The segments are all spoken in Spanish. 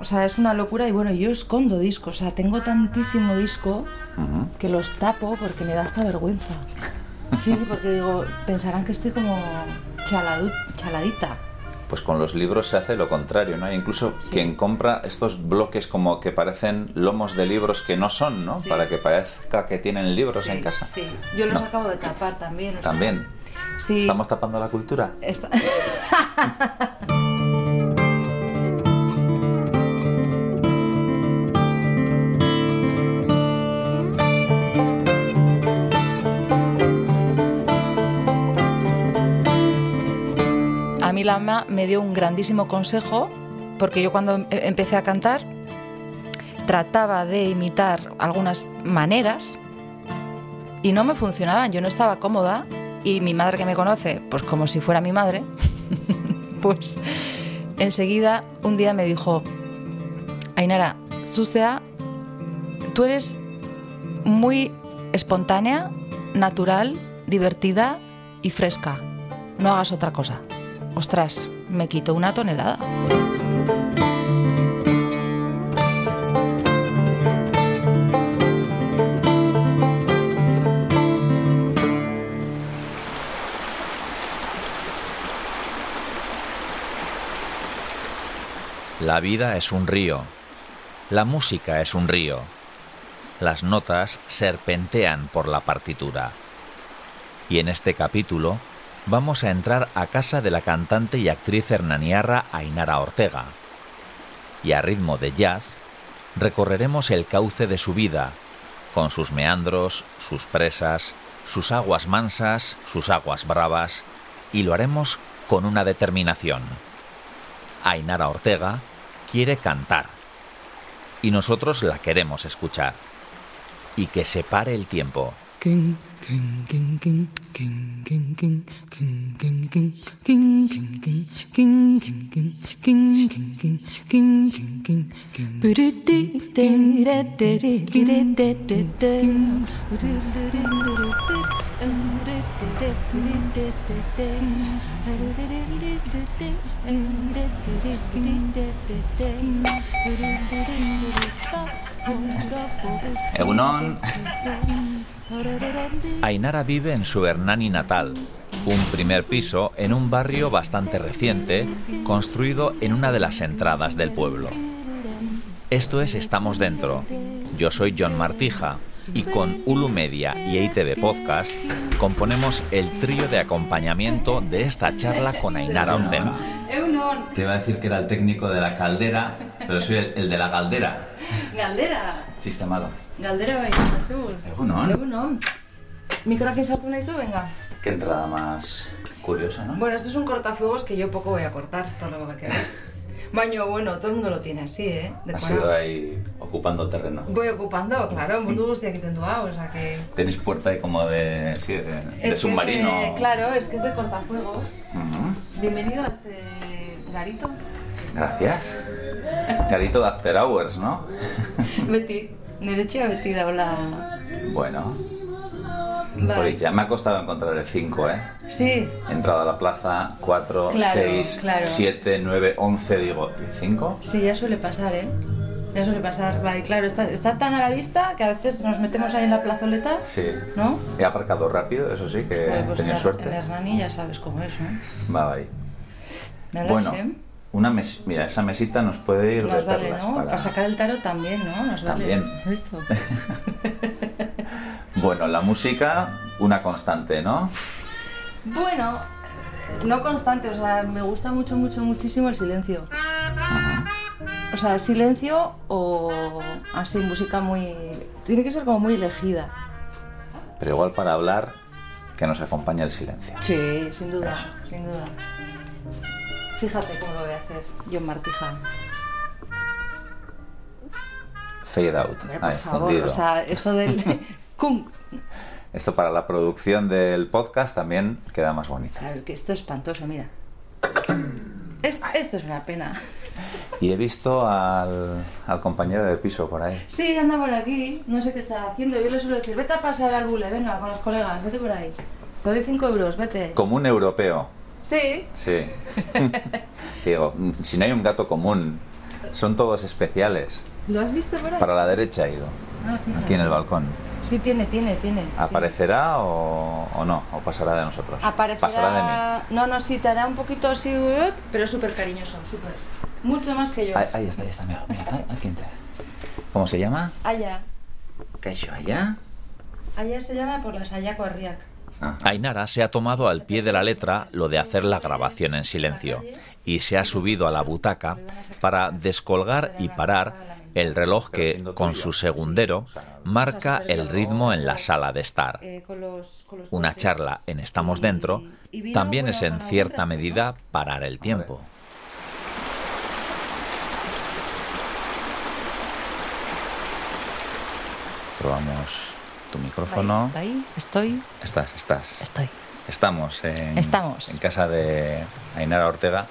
O sea, es una locura y bueno, yo escondo discos, o sea, tengo tantísimo disco que los tapo porque me da esta vergüenza. Sí, porque digo, pensarán que estoy como chaladu- chaladita. Pues con los libros se hace lo contrario, ¿no? Incluso quien compra estos bloques como que parecen lomos de libros que no son, ¿no? Sí. Para que parezca que tienen libros Sí, en casa. Sí, yo los No. acabo de tapar también. sea, También. Sí. ¿Estamos tapando la cultura? Esta- mí la ama me dio un grandísimo consejo porque yo cuando em- empecé a cantar trataba de imitar algunas maneras y no me funcionaban, yo no estaba cómoda y mi madre que me conoce, pues como si fuera mi madre, pues enseguida un día me dijo, Ainara, Sucea, tú eres muy espontánea, natural, divertida y fresca. No hagas otra cosa. Ostras, me quito una tonelada. La vida es un río. La música es un río. Las notas serpentean por la partitura. Y en este capítulo vamos a entrar a casa de la cantante y actriz hernaniarra Ainara Ortega. Y a ritmo de jazz recorreremos el cauce de su vida, con sus meandros, sus presas, sus aguas mansas, sus aguas bravas, y lo haremos con una determinación. Ainara Ortega quiere cantar. Y nosotros la queremos escuchar. Y que se pare el tiempo. Egunon. Ainara vive en su Hernani natal, un primer piso en un barrio bastante reciente, construido en una de las entradas del pueblo. Esto es Estamos Dentro. Yo soy John Martija y con Ulu Media y ITV Podcast componemos el trío de acompañamiento de esta charla con Ainara. Eunon, Te iba a decir que era el técnico de la caldera, pero soy el, el de la caldera. galdera. Chiste malo. Galdera bai, zuz. Egunon. Egunon. Mikroakin sartu nahi zu, venga. Qué entrada más curiosa, ¿no? Bueno, esto es un cortafuegos que yo poco voy a cortar, por lo que ves. Baño, bueno, todo el mundo lo tiene así, ¿eh? Has Decorado. ido ahí ocupando terreno. Voy ocupando, claro, mundu guztiak egiten du hau, o sea que... Tenéis puerta ahí como de, sí, de, de submarino. de- claro, es que es de cortafuegos. Ujú. Bienvenido a este garito. Gracias. Garito de After Hours, ¿no? Beti, etxea beti daula... bueno, pues ya me ha costado encontrar el 5, ¿eh? Sí, He entrado a la plaza 4, Claro, 6, claro. 7, 9, 11, digo, ¿y el 5? sí, ya suele pasar, ¿eh? Ya suele pasar, va, y claro, está, está tan a la vista que a veces nos metemos ahí en la plazoleta, Sí. ¿no? He aparcado rápido, eso sí, que Joder, he pues en, tenido suerte. en Hernani ya sabes cómo es, ¿no? Va ahí. Dale, Bueno, Shem. Una mes... mira, esa mesita nos puede ir de Nos vale, perlas ¿no? Para... para- sacar el tarot también, ¿no? Nos vale. También. ¿Has visto? Bueno, la música, una constante, ¿no? bueno, no constante, o sea, me gusta mucho, mucho, muchísimo el silencio. O sea, silencio o así, música muy... Tiene que ser como muy elegida. Pero igual para hablar, que nos acompaña el silencio. Sí, sin duda, sin duda. Fíjate cómo lo voy a hacer, John Martija. Fade out. Hombre, por favor, fundido. o sea, eso del... ¡Cum! Esto para la producción del podcast también queda más bonita. Claro, que esto es espantoso, mira. Es- esto es una pena. Y he visto al, al compañero de piso por ahí. Sí, anda por aquí, no sé qué está haciendo. Yo le suelo decir, vete a pasar al bule, venga, con los colegas, vete por ahí. Te doy 5 euros, vete. Común europeo. Sí, Sí. Digo, si no hay un gato común Son todos especiales. ¿Lo has visto por ahí? Para la derecha ha ido. Ah. Aquí en el balcón. Sí, tiene, tiene, tiene. ¿Aparecerá o, o no? ¿O pasará de nosotros? Aparecerá... Pasará de mí. No, no, sí, te hará un poquito así, pero súper cariñoso, súper. Mucho más que yo. Ahí, ahí está, ahí está. Mira, mira. aquí entra. ¿Cómo se llama? Allá. Caixo allá. Allá se llama por la Sayaco Arriac. Ainara se ha tomado al pie de la letra lo de hacer la grabación en silencio y se ha subido a la butaca para descolgar y parar el reloj que, con su segundero, marca el ritmo en la sala de estar. Eh, Una charla en Estamos Dentro también es en cierta medida parar el tiempo. Probamos tu micrófono. Ahí, ahí, estoy, Estás, estás. estoy. Estamos en, Estamos. en casa de Ainara Ortega.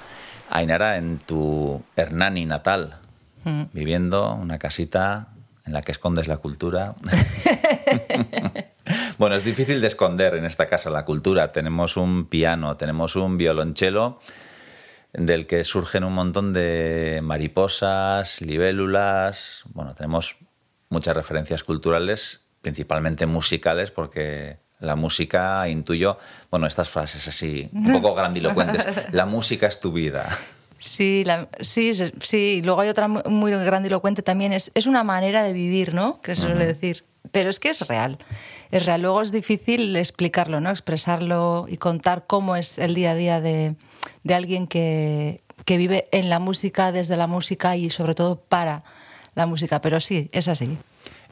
Ainara, en tu Hernani natal, Mm. viviendo una casita en la que escondes la cultura. bueno, es difícil de esconder en esta casa la cultura. Tenemos un piano, tenemos un violonchelo del que surgen un montón de mariposas, libélulas. Bueno, tenemos muchas referencias culturales, principalmente musicales, porque la música, intuyo, bueno, estas frases así, un poco grandilocuentes. La música es tu vida. Sí, la- sí, sí. Luego hay otra mu- muy grandilocuente también. Es, es una manera de vivir, ¿no? Que se suele decir. Pero es que es real. Es real. Luego es difícil explicarlo, ¿no? Expresarlo y contar cómo es el día a día de, de alguien que, que vive en la música, desde la música y sobre todo para la música. Pero sí, es así.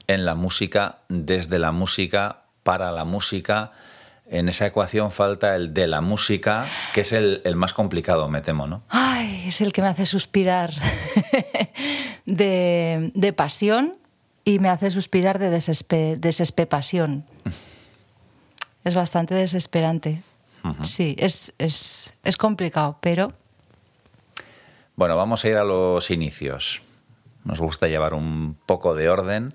En la música, desde la música, para la música. En esa ecuación falta el de la música, que es el, el más complicado, me temo, ¿no? Ay, es el que me hace suspirar de, de pasión y me hace suspirar de desespe, desespepasión. Es bastante desesperante. Sí, es, es, es complicado, pero Bueno, vamos a ir a los inicios. Nos gusta llevar un poco de orden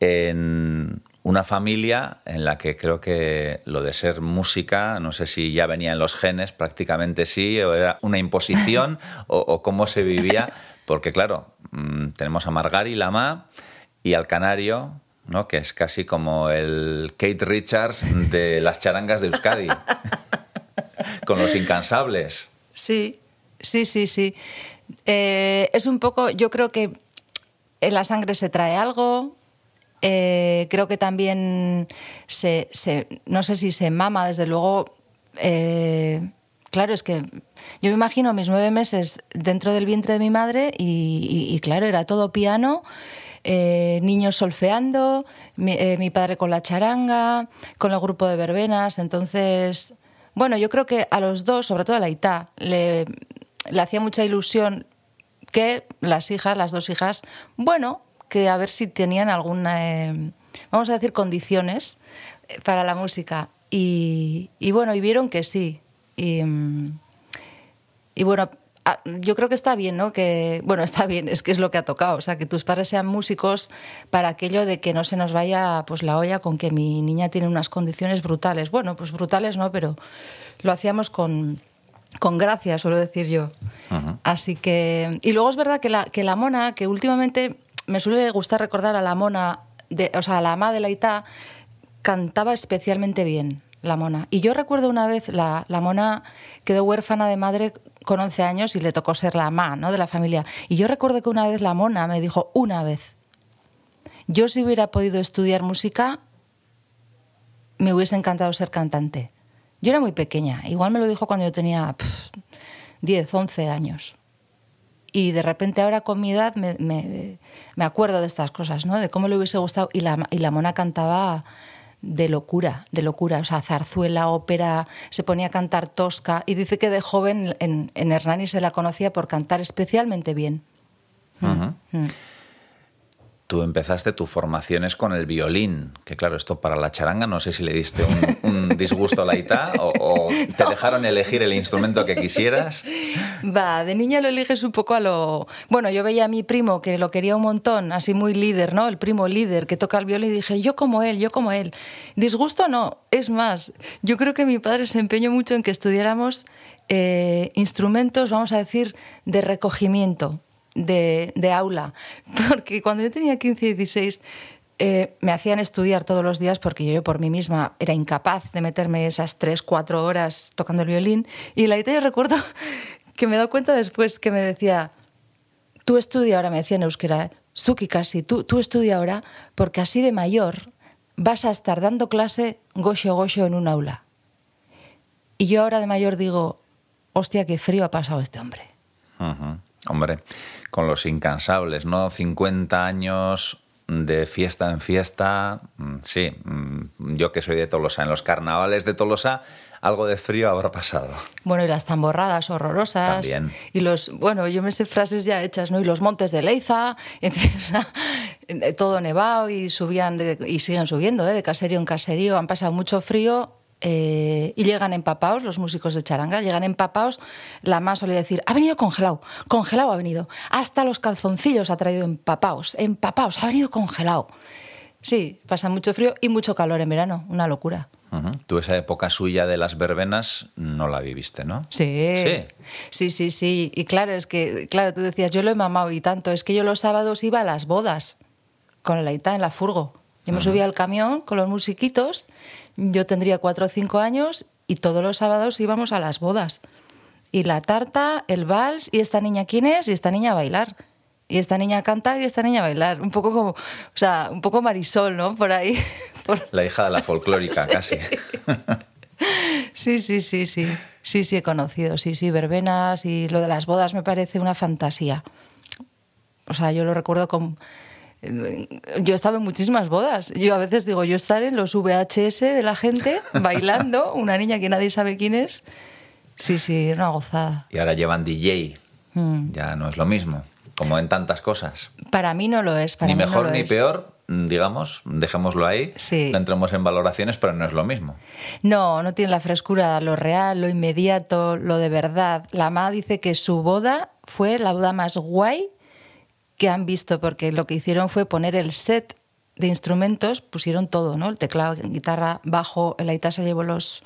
en una familia en la que creo que lo de ser música, no sé si ya venía en los genes, prácticamente sí, o era una imposición, o, o cómo se vivía, porque claro, mm, tenemos a Margari Lama y al Canario, ¿no? que es casi como el Kate Richards de las charangas de Euskadi, con los incansables. sí, sí, sí, sí. Eh, es un poco, yo creo que en la sangre se trae algo. Eh, creo que también se, no sé si se mama, desde luego. eh, claro, es que yo me imagino mis nueve meses dentro del vientre de mi madre y, claro, era todo piano, eh, niños solfeando, mi, padre con la charanga, con el grupo de verbenas. Entonces, bueno, yo creo que a los dos, sobre todo a la Ita, le, le hacía mucha ilusión que las hijas, las dos hijas, bueno, que a ver si tenían alguna, eh, vamos a decir, condiciones eh, para la música. Y, y bueno, y vieron que sí. Y, mm, y bueno, a- yo creo que está bien, ¿no? Que, bueno, está bien, es que es lo que ha tocado. O sea, que tus padres sean músicos para aquello de que no se nos vaya pues la olla con que mi niña tiene unas condiciones brutales. Bueno, pues brutales no, pero lo hacíamos con, con gracia, suelo decir yo. Así que. Y luego es verdad que la, que la mona, que últimamente me suele gustar recordar a la mona, de, o sea, a la ama de la Ita, cantaba especialmente bien, la mona. Y yo recuerdo una vez, la, la mona quedó huérfana de madre con 11 años y le tocó ser la ama ¿no? de la familia. Y yo recuerdo que una vez la mona me dijo, una vez, yo si hubiera podido estudiar música, me hubiese encantado ser cantante. Yo era muy pequeña, igual me lo dijo cuando yo tenía pf, 10, 11 años. Y de repente ahora con mi edad me, me- me acuerdo de estas cosas, ¿no? De cómo le hubiese gustado. Y la, y la mona cantaba de locura, de locura. O sea, zarzuela, ópera, se ponía a cantar tosca. Y dice que de joven en, en Hernani se la conocía por cantar especialmente bien. Mm. Tú empezaste tu formación es con el violín, que claro, esto para la charanga no sé si le diste un, un disgusto a la ita o, o te dejaron elegir el instrumento que quisieras. Va, de niña lo eliges un poco a lo... Bueno, yo veía a mi primo que lo quería un montón, así muy líder, ¿no? El primo líder que toca el violín y dije, yo como él, yo como él. Disgusto no, es más, yo creo que mi padre se empeñó mucho en que estudiáramos eh, instrumentos, vamos a decir, de recogimiento. De, aula, porque cuando yo tenía 15 y 16 eh, me hacían estudiar todos los días porque yo por mí misma era incapaz de meterme esas tres, cuatro horas tocando el violín. Y la idea recuerdo que me he dado cuenta después que me decía, tú estudia ahora, me decía en euskera, Suki casi, tú, tú estudia ahora porque así de mayor vas a estar dando clase gocho gocho en un aula. Y yo ahora de mayor digo, hostia, qué frío ha pasado este hombre. Hombre, con los incansables, ¿no? 50 años de fiesta en fiesta, mm, sí, mm, yo que soy de Tolosa, en los carnavales de Tolosa algo de frío habrá pasado. Bueno, y las tamborradas horrorosas. También. Y los, bueno, yo me sé frases ya hechas, ¿no? Y los montes de Leiza, todo nevado y subían, y siguen subiendo, ¿eh? De caserío en caserío, han pasado mucho frío eh, y llegan empapados, los músicos de charanga, llegan empapados, la más solía decir, ha venido congelado, congelado ha venido, hasta los calzoncillos ha traído empapados, empapados, ha venido congelado. Sí, pasa mucho frío y mucho calor en verano, una locura. Tú esa época suya de las verbenas no la viviste, ¿no? Sí. Sí. Sí, sí, Y claro, es que, claro, tú decías, yo lo he mamado y tanto, es que yo los sábados iba a las bodas con la Ita en la furgo. Yo me subía al camión con los musiquitos yo tendría cuatro o cinco años y todos los sábados íbamos a las bodas. Y la tarta, el vals, y esta niña quién es, y esta niña a bailar. Y esta niña a cantar y esta niña a bailar. Un poco como, o sea, un poco Marisol, ¿no? Por ahí. La hija de la folclórica, casi. Sí, sí, sí, sí. Sí, sí, he conocido. Sí, sí, verbenas y lo de las bodas me parece una fantasía. O sea, yo lo recuerdo con yo he estado en muchísimas bodas. Yo a veces digo, yo estar en los VHS de la gente bailando, una niña que nadie sabe quién es. Sí, sí, una gozada. Y ahora llevan DJ. Mm. Ya no es lo mismo, como en tantas cosas. Para mí no lo es. ni mejor ni peor, digamos, dejémoslo ahí. Sí. No entremos en valoraciones, pero no es lo mismo. No, no tiene la frescura, lo real, lo inmediato, lo de verdad. La mamá dice que su boda fue la boda más guay que han visto, porque lo que hicieron fue poner el set de instrumentos, pusieron todo, ¿no? El teclado, guitarra, bajo, el aita se llevó los,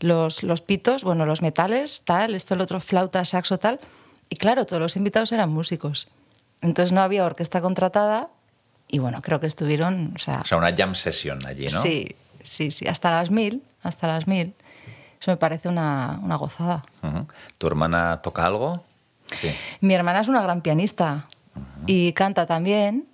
los, los pitos, bueno, los metales, tal, esto, el otro, flauta, saxo, tal. Y claro, todos los invitados eran músicos. Entonces no había orquesta contratada y bueno, creo que estuvieron... O sea, o sea una jam session allí, ¿no? Sí, sí, sí, hasta las mil, hasta las mil. Eso me parece una, una gozada. ¿Tu hermana toca algo? Sí. Mi hermana es una gran pianista y canta también.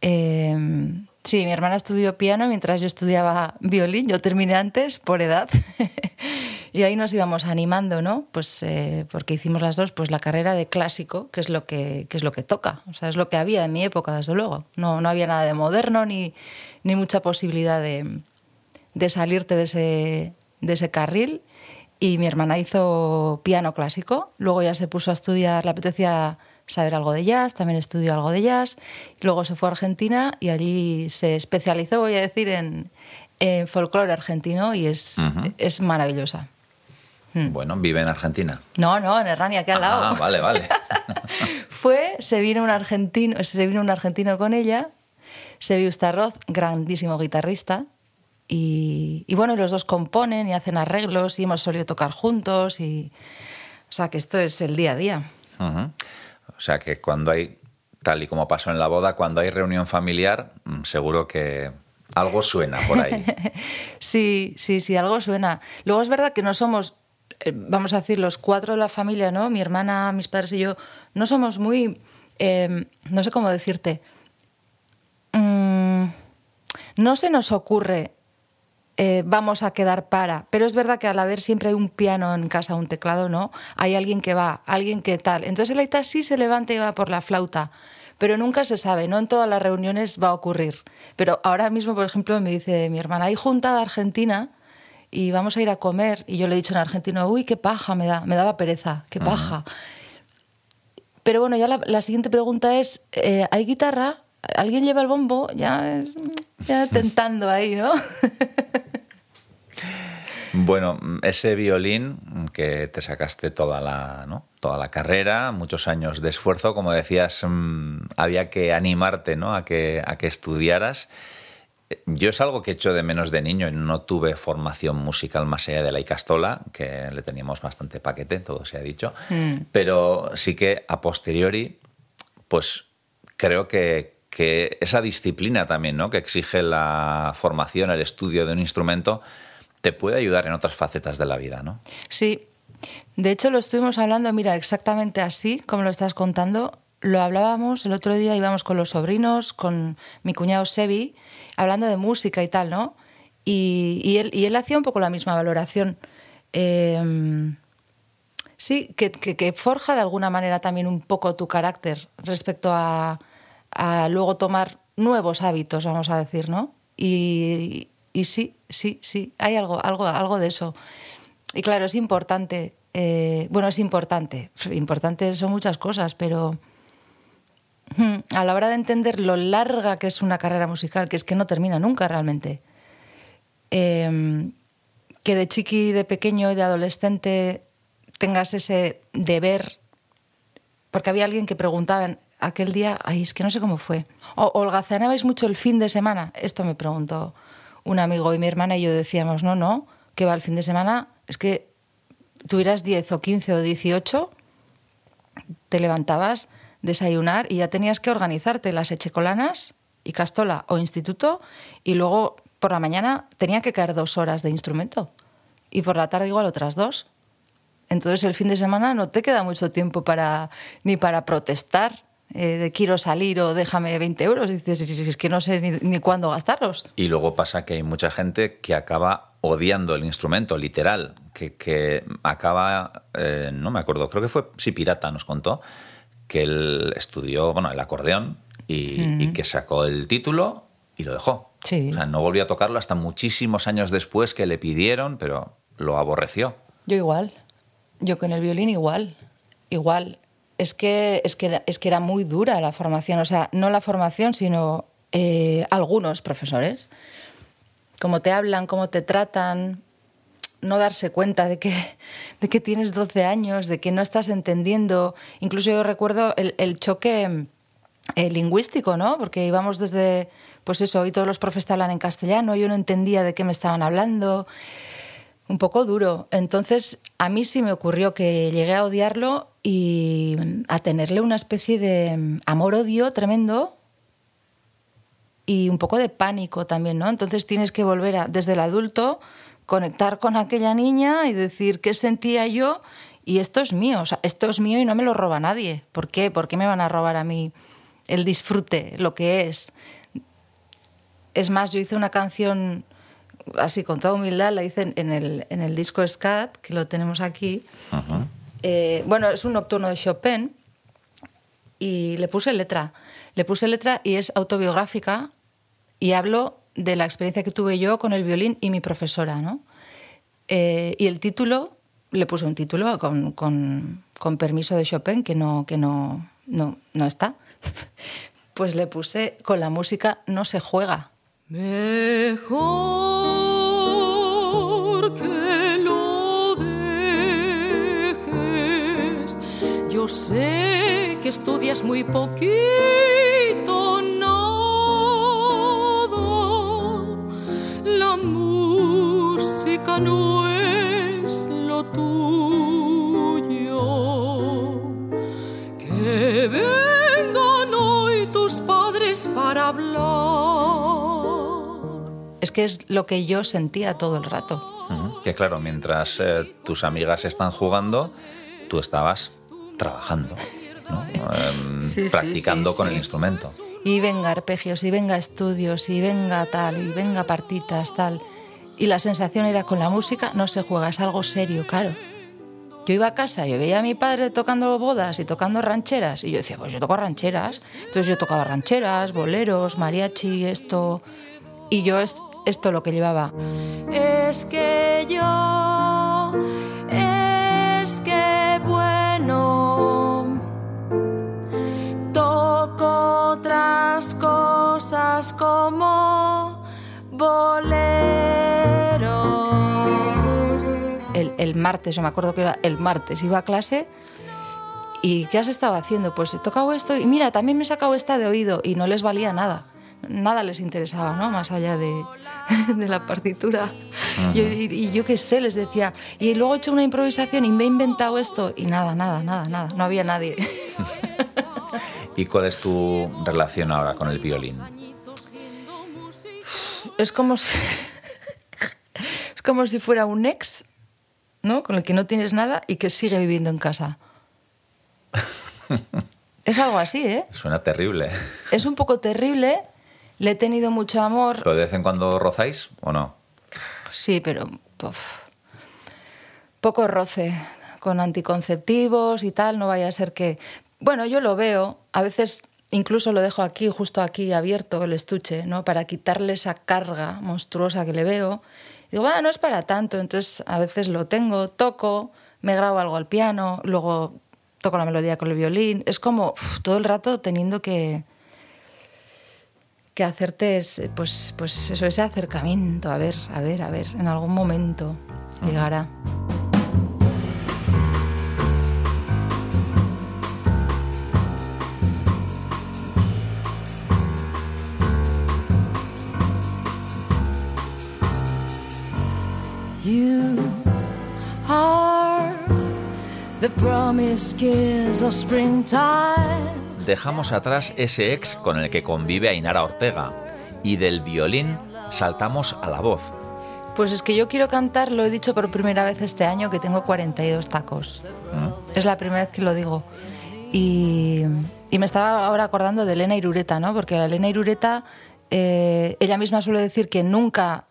Em, sí, mi hermana estudió piano mientras yo estudiaba violín. Yo terminé antes por edad. y ahí nos íbamos animando, ¿no? Pues eh, porque hicimos las dos pues la carrera de clásico, que es lo que, es lo que toca. O sea, es lo que había en mi época, desde luego. No, no había nada de moderno ni, ni mucha posibilidad de, de salirte de ese, de ese carril. Y mi hermana hizo piano clásico. Luego ya se puso a estudiar, le apetecía saber algo de jazz, también estudió algo de jazz. Luego se fue a Argentina y allí se especializó, voy a decir, en, folclore argentino y es, es maravillosa. Hmm. Bueno, vive en Argentina. No, no, en Herrania, aquí al lado. Ah, vale, vale. fue, se vino un argentino, se vino un argentino con ella, se vio Arroz, grandísimo guitarrista, y, y, bueno, los dos componen y hacen arreglos y hemos solido tocar juntos y o sea que esto es el día a día. O sea que cuando hay, tal y como pasó en la boda, cuando hay reunión familiar, mm, seguro que algo suena por ahí. sí, sí, sí, algo suena. Luego es verdad que no somos, eh, vamos a decir, los cuatro de la familia, ¿no? Mi hermana, mis padres y yo, no somos muy, em, no sé cómo decirte, mm, no se nos ocurre eh, vamos a quedar para. Pero es verdad que al haber siempre hay un piano en casa, un teclado, ¿no? Hay alguien que va, alguien que tal. Entonces el Aita sí se levanta y va por la flauta. Pero nunca se sabe, no en todas las reuniones va a ocurrir. Pero ahora mismo, por ejemplo, me dice mi hermana, hay junta de Argentina y vamos a ir a comer. Y yo le he dicho en argentino, uy, qué paja me da, me daba pereza, qué paja. Pero bueno, ya la, siguiente pregunta es, eh, ¿hay guitarra? ¿Alguien lleva el bombo? Ya, ya tentando ahí, ¿no? Bueno, ese violín que te sacaste toda la, toda la carrera, muchos años de esfuerzo, como decías, mm, había que animarte ¿no? a, que, a que estudiaras. Yo es algo que he hecho de menos de niño. No tuve formación musical más allá de la Icastola, que le teníamos bastante paquete, todo se ha dicho. Mm. Pero sí que a posteriori pues creo que, que esa disciplina también, ¿no? Que exige la formación, el estudio de un instrumento, te puede ayudar en otras facetas de la vida, ¿no? Sí. De hecho, lo estuvimos hablando, mira, exactamente así, como lo estás contando. Lo hablábamos el otro día, íbamos con los sobrinos, con mi cuñado Sebi, hablando de música y tal, ¿no? Y, él, y hacía un poco la misma valoración. Eh, sí, que, forja de alguna manera también un poco tu carácter respecto a, luego tomar nuevos hábitos, vamos a decir, ¿no? Y, sí, sí, sí, hay algo, algo, algo de eso. Y claro, es importante, eh, bueno, es importante, importante son muchas cosas, pero hmm, a la hora de entender lo larga que es una carrera musical, que es que no termina nunca realmente, eh, que de chiqui, de pequeño y de adolescente tengas ese deber, porque había alguien que preguntaba aquel día, ay, es que no sé cómo fue, o holgazanabais mucho el fin de semana, esto me preguntó un amigo y mi hermana y yo decíamos, no, no, que va el fin de semana, es que tuvieras 10 o 15 o 18, te levantabas, desayunar y ya tenías que organizarte las echecolanas y castola o instituto y luego por la mañana tenía que caer dos horas de instrumento y por la tarde igual otras dos. Entonces el fin de semana no te queda mucho tiempo para ni para protestar eh, de quiero salir o déjame 20 euros. Y dices, es que no sé ni, cuándo gastarlos. Y luego pasa que hay mucha gente que acaba odiando el instrumento, literal, que, acaba, eh, no me acuerdo, creo que fue, sí, Pirata nos contó, que él estudió, bueno, el acordeón y, que sacó el título y lo dejó. Sí. O sea, no volvió a tocarlo hasta muchísimos años después que le pidieron, pero lo aborreció. Yo igual. Yo con el violín igual, igual. Es que, es que, es que era muy dura la formación, o sea, no la formación, sino eh, algunos profesores. Cómo te hablan, cómo te tratan, no darse cuenta de que, de que tienes 12 años, de que no estás entendiendo. Incluso yo recuerdo el, choque eh, lingüístico, ¿no? Porque íbamos desde, pues eso, hoy todos los profes te hablan en castellano, yo no entendía de qué me estaban hablando un poco duro. Entonces, a mí sí me ocurrió que llegué a odiarlo y a tenerle una especie de amor-odio tremendo y un poco de pánico también, ¿no? Entonces tienes que volver a, desde el adulto, conectar con aquella niña y decir qué sentía yo y esto es mío, o sea, esto es mío y no me lo roba nadie. ¿Por qué? ¿Por qué me van a robar a mí el disfrute, lo que es? Es más, yo hice una canción así con toda humildad, la hice en el, en el disco Scat, que lo tenemos aquí. Eh, bueno, es un nocturno de Chopin y le puse letra. Le puse letra y es autobiográfica y hablo de la experiencia que tuve yo con el violín y mi profesora, ¿no? Eh, y el título, le puse un título con, con, con, permiso de Chopin, que no, que no, no, no está. pues le puse, con la música no se juega. Mejor que lo dejes. Yo sé que estudias muy poquito, nada. La música no es que es lo que yo sentía todo el rato. Que claro, mientras eh, tus amigas están jugando, tú estabas trabajando, em, practicando con el instrumento. Y venga arpegios, y venga estudios, y venga tal, y venga partitas, tal. Y la sensación era con la música no se juega, es algo serio, claro. Yo iba a casa, yo veía a mi padre tocando bodas y tocando rancheras, y yo decía, pues yo toco rancheras. Entonces yo tocaba rancheras, boleros, mariachi, esto. Y yo esto lo que llevaba. Es que yo, es que bueno, toco otras cosas como boleros. El, el martes, yo me acuerdo que era el martes, iba a clase. ¿Y qué has estado haciendo? Pues he tocado esto y mira, también me he sacado esta de oído y no les valía nada nada les interesaba, ¿no? Más allá de, la partitura. y, yo qué sé, les decía, y luego he hecho una improvisación y me he inventado esto y nada, nada, nada, nada, no había nadie. ¿Y cuál es tu relación ahora con el violín? Es como si, es como si fuera un ex, ¿no? Con el que no tienes nada y que sigue viviendo en casa. Es algo así, ¿eh? Suena terrible. Es un poco terrible. Le he tenido mucho amor. ¿Pero de vez en cuando rozáis o no? Sí, pero poco roce con anticonceptivos y tal. No vaya a ser que... Bueno, yo lo veo. A veces incluso lo dejo aquí, justo aquí, abierto el estuche, ¿no? Para quitarle esa carga monstruosa que le veo. Digo, bueno, no es para tanto. Entonces a veces lo tengo, toco, me grabo algo al piano, luego toco la melodía con el violín. Es como todo el rato teniendo que, que hacerte pues, pues eso, ese acercamiento. A ver, a ver, a ver, en algún momento llegará. You are the promised kiss of springtime. Dejamos atrás ese ex con el que convive Ainara Ortega y del violín saltamos a la voz. Pues es que yo quiero cantar, lo he dicho por primera vez este año, que tengo 42 tacos. ¿Mm? Es la primera vez que lo digo. Y, y, me estaba ahora acordando de Elena Irureta, ¿no? Porque Elena Irureta, eh, ella misma suele decir que nunca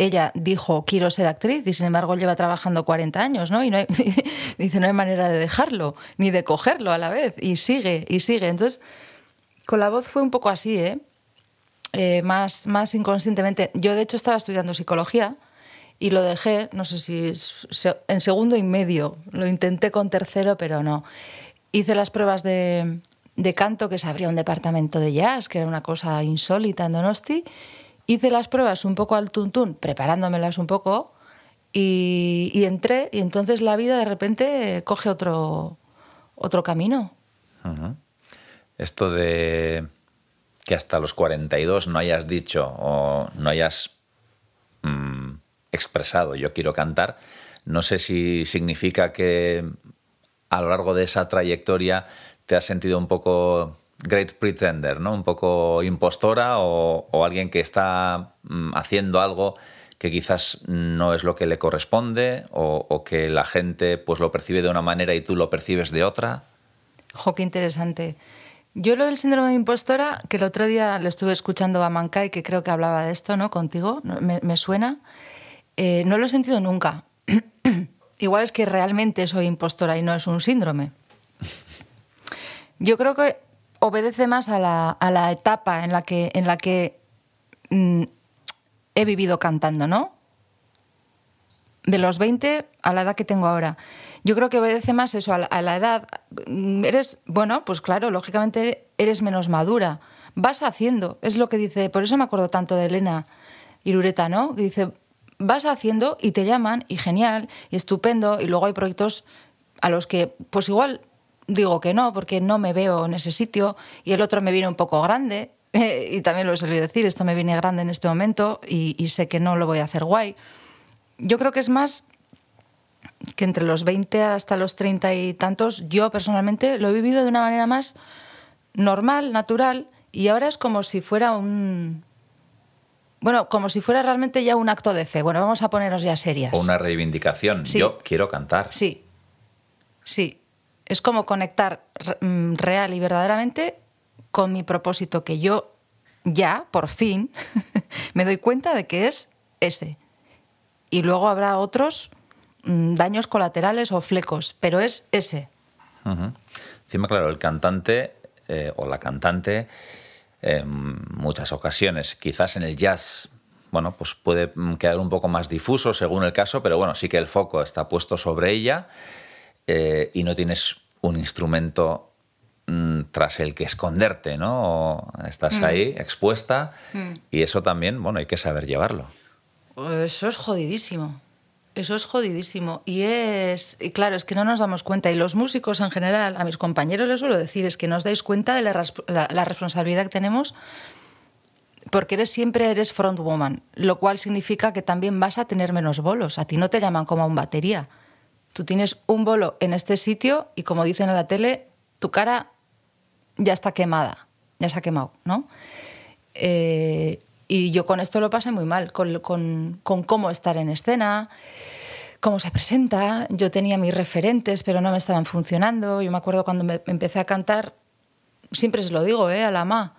ella dijo quiero ser actriz y sin embargo lleva trabajando 40 años, ¿no? Y no dice no hay manera de dejarlo ni de cogerlo a la vez y sigue y sigue. Entonces con la voz fue un poco así, ¿eh? eh más, más inconscientemente. Yo de hecho estaba estudiando psicología y lo dejé, no sé si en segundo y medio. Lo intenté con tercero, pero no. Hice las pruebas de, de canto, que se abría un departamento de jazz, que era una cosa insólita en Donosti hice las pruebas un poco al tuntún, preparándomelas un poco, y, entré, y entonces la vida de repente coge otro, otro camino. Esto de que hasta los 42 no hayas dicho o no hayas mm, expresado yo quiero cantar, no sé si significa que a lo largo de esa trayectoria te has sentido un poco great pretender, ¿no? Un poco impostora o, alguien que está mm, haciendo algo que quizás no es lo que le corresponde o, que la gente pues lo percibe de una manera y tú lo percibes de otra. Jo, qué interesante. Yo lo del síndrome de impostora, que el otro día le estuve escuchando a Mankai, que creo que hablaba de esto, ¿no? Contigo, me, suena. Eh, no lo he sentido nunca. Igual es que realmente soy impostora y no es un síndrome. Yo creo que obedece más a la, a la etapa en la que, en la que mm, he vivido cantando, ¿no? De los 20 a la edad que tengo ahora. Yo creo que obedece más eso, a la, edad. Mm, eres, bueno, pues claro, lógicamente eres menos madura. Vas haciendo, es lo que dice, por eso me acuerdo tanto de Elena Irureta, ¿no? Que dice, vas haciendo y te llaman y genial y estupendo y luego hay proyectos a los que pues igual digo que no, porque no me veo en ese sitio y el otro me viene un poco grande. y también lo he solido decir, esto me viene grande en este momento y, sé que no lo voy a hacer guay. Yo creo que es más que entre los 20 hasta los 30 y tantos, yo personalmente lo he vivido de una manera más normal, natural, y ahora es como si fuera un... Bueno, como si fuera realmente ya un acto de fe. Bueno, vamos a ponernos ya serias. O una reivindicación. Yo quiero cantar. Sí, sí. Es como conectar mm, real y verdaderamente con mi propósito, que yo ya, por fin, me doy cuenta de que es ese. Y luego habrá otros mm, daños colaterales o flecos, pero es ese. Encima, claro, el cantante eh, o la cantante, en muchas ocasiones, quizás en el jazz, bueno, pues puede mm, quedar un poco más difuso según el caso, pero bueno, sí que el foco está puesto sobre ella eh, y no tienes un instrumento mm, tras el que esconderte, ¿no? Estás mm. ahí expuesta mm. y eso también, bueno, hay que saber llevarlo. Eso es jodidísimo. Eso es jodidísimo. Y es, y claro, es que no nos damos cuenta. Y los músicos en general, a mis compañeros les suelo decir, es que no os dais cuenta de la, la responsabilidad que tenemos porque eres siempre eres frontwoman, lo cual significa que también vas a tener menos bolos. A ti no te llaman como a un batería. Tú tienes un bolo en este sitio y como dicen en la tele, tu cara ya está quemada, ya se ha quemado, ¿no? Eh, y yo con esto lo pasé muy mal, con, con, cómo estar en escena, cómo se presenta. Yo tenía mis referentes, pero no me estaban funcionando. Yo me acuerdo cuando me empecé a cantar, siempre se lo digo ¿eh? a la ma,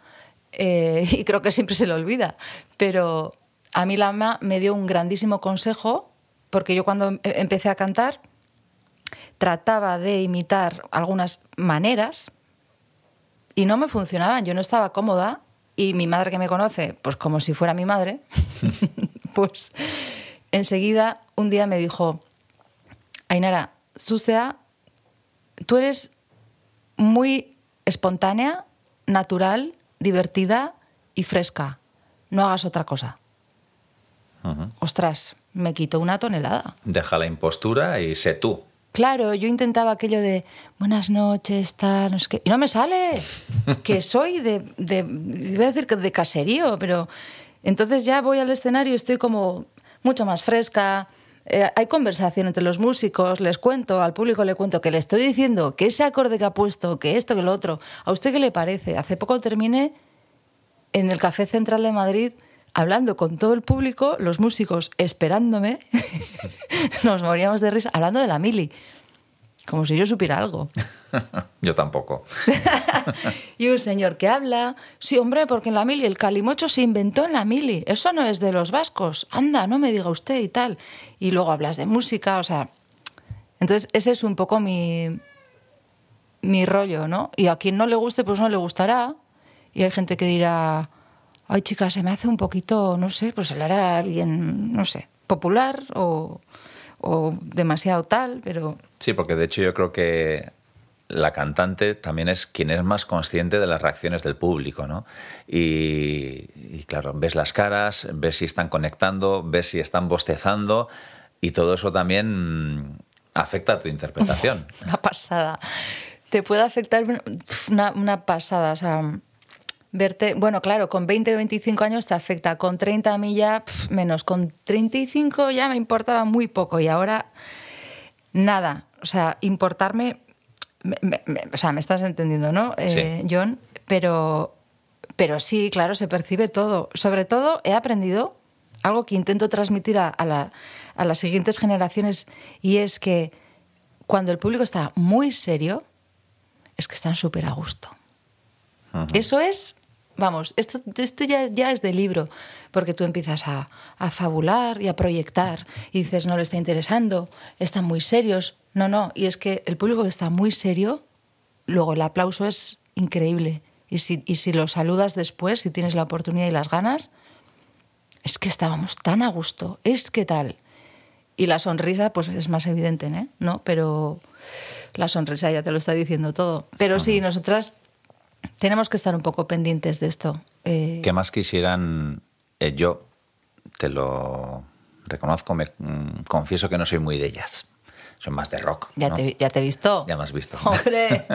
eh, y creo que siempre se lo olvida, pero a mí la ma me dio un grandísimo consejo, porque yo cuando empecé a cantar trataba de imitar algunas maneras y no me funcionaban, yo no estaba cómoda y mi madre que me conoce, pues como si fuera mi madre, pues enseguida un día me dijo, Ainara, Sucea, tú eres muy espontánea, natural, divertida y fresca. No hagas otra cosa. Ostras, me quitó una tonelada. Deja la impostura y sé tú. Claro, yo intentaba aquello de buenas noches, tal, no sé qué. Y no me sale. que soy de, de. Voy a decir que de caserío, pero. Entonces ya voy al escenario y estoy como mucho más fresca. Eh, hay conversación entre los músicos, les cuento, al público le cuento que le estoy diciendo que ese acorde que ha puesto, que esto, que lo otro. ¿A usted qué le parece? Hace poco terminé en el Café Central de Madrid hablando con todo el público, los músicos esperándome, nos moríamos de risa, hablando de la mili, como si yo supiera algo. yo tampoco. y un señor que habla, sí, hombre, porque en la mili el calimocho se inventó en la mili, eso no es de los vascos, anda, no me diga usted y tal. Y luego hablas de música, o sea... Entonces, ese es un poco mi, mi rollo, ¿no? Y a quien no le guste, pues no le gustará. Y hay gente que dirá, ay chica, se me hace un poquito, no sé, pues hablar a alguien, no sé, popular o, o demasiado tal, pero... Sí, porque de hecho yo creo que la cantante también es quien es más consciente de las reacciones del público, ¿no? Y, y, claro, ves las caras, ves si están conectando, ves si están bostezando y todo eso también afecta a tu interpretación. Una pasada. Te puede afectar una, una pasada, o sea verte, bueno, claro, con 20 o 25 años te afecta, con 30 a mí ya menos, con 35 ya me importaba muy poco y ahora nada, o sea, importarme, o sea, me estás entendiendo, ¿no, eh, John? Pero, pero sí, claro, se percibe todo. Sobre todo he aprendido algo que intento transmitir a, la, a las siguientes generaciones y es que cuando el público está muy serio, es que están súper a gusto. Eso es Vamos, esto, esto ya, ya, es de libro, porque tú empiezas a, a, fabular y a proyectar y dices, no le está interesando, están muy serios. No, no, y es que el público está muy serio, luego el aplauso es increíble. Y si, y si lo saludas después, si tienes la oportunidad y las ganas, es que estábamos tan a gusto, es que tal. Y la sonrisa, pues es más evidente, ¿eh? ¿no? Pero la sonrisa ya te lo está diciendo todo. Pero sí, nosotras tenemos que estar un poco pendientes de esto. Eh... ¿Qué más quisieran? Eh, yo te lo reconozco, me mm, confieso que no soy muy de ellas. Soy más de rock. Ya, ¿no? te, ya te he visto. Ya me has visto. ¡Hombre!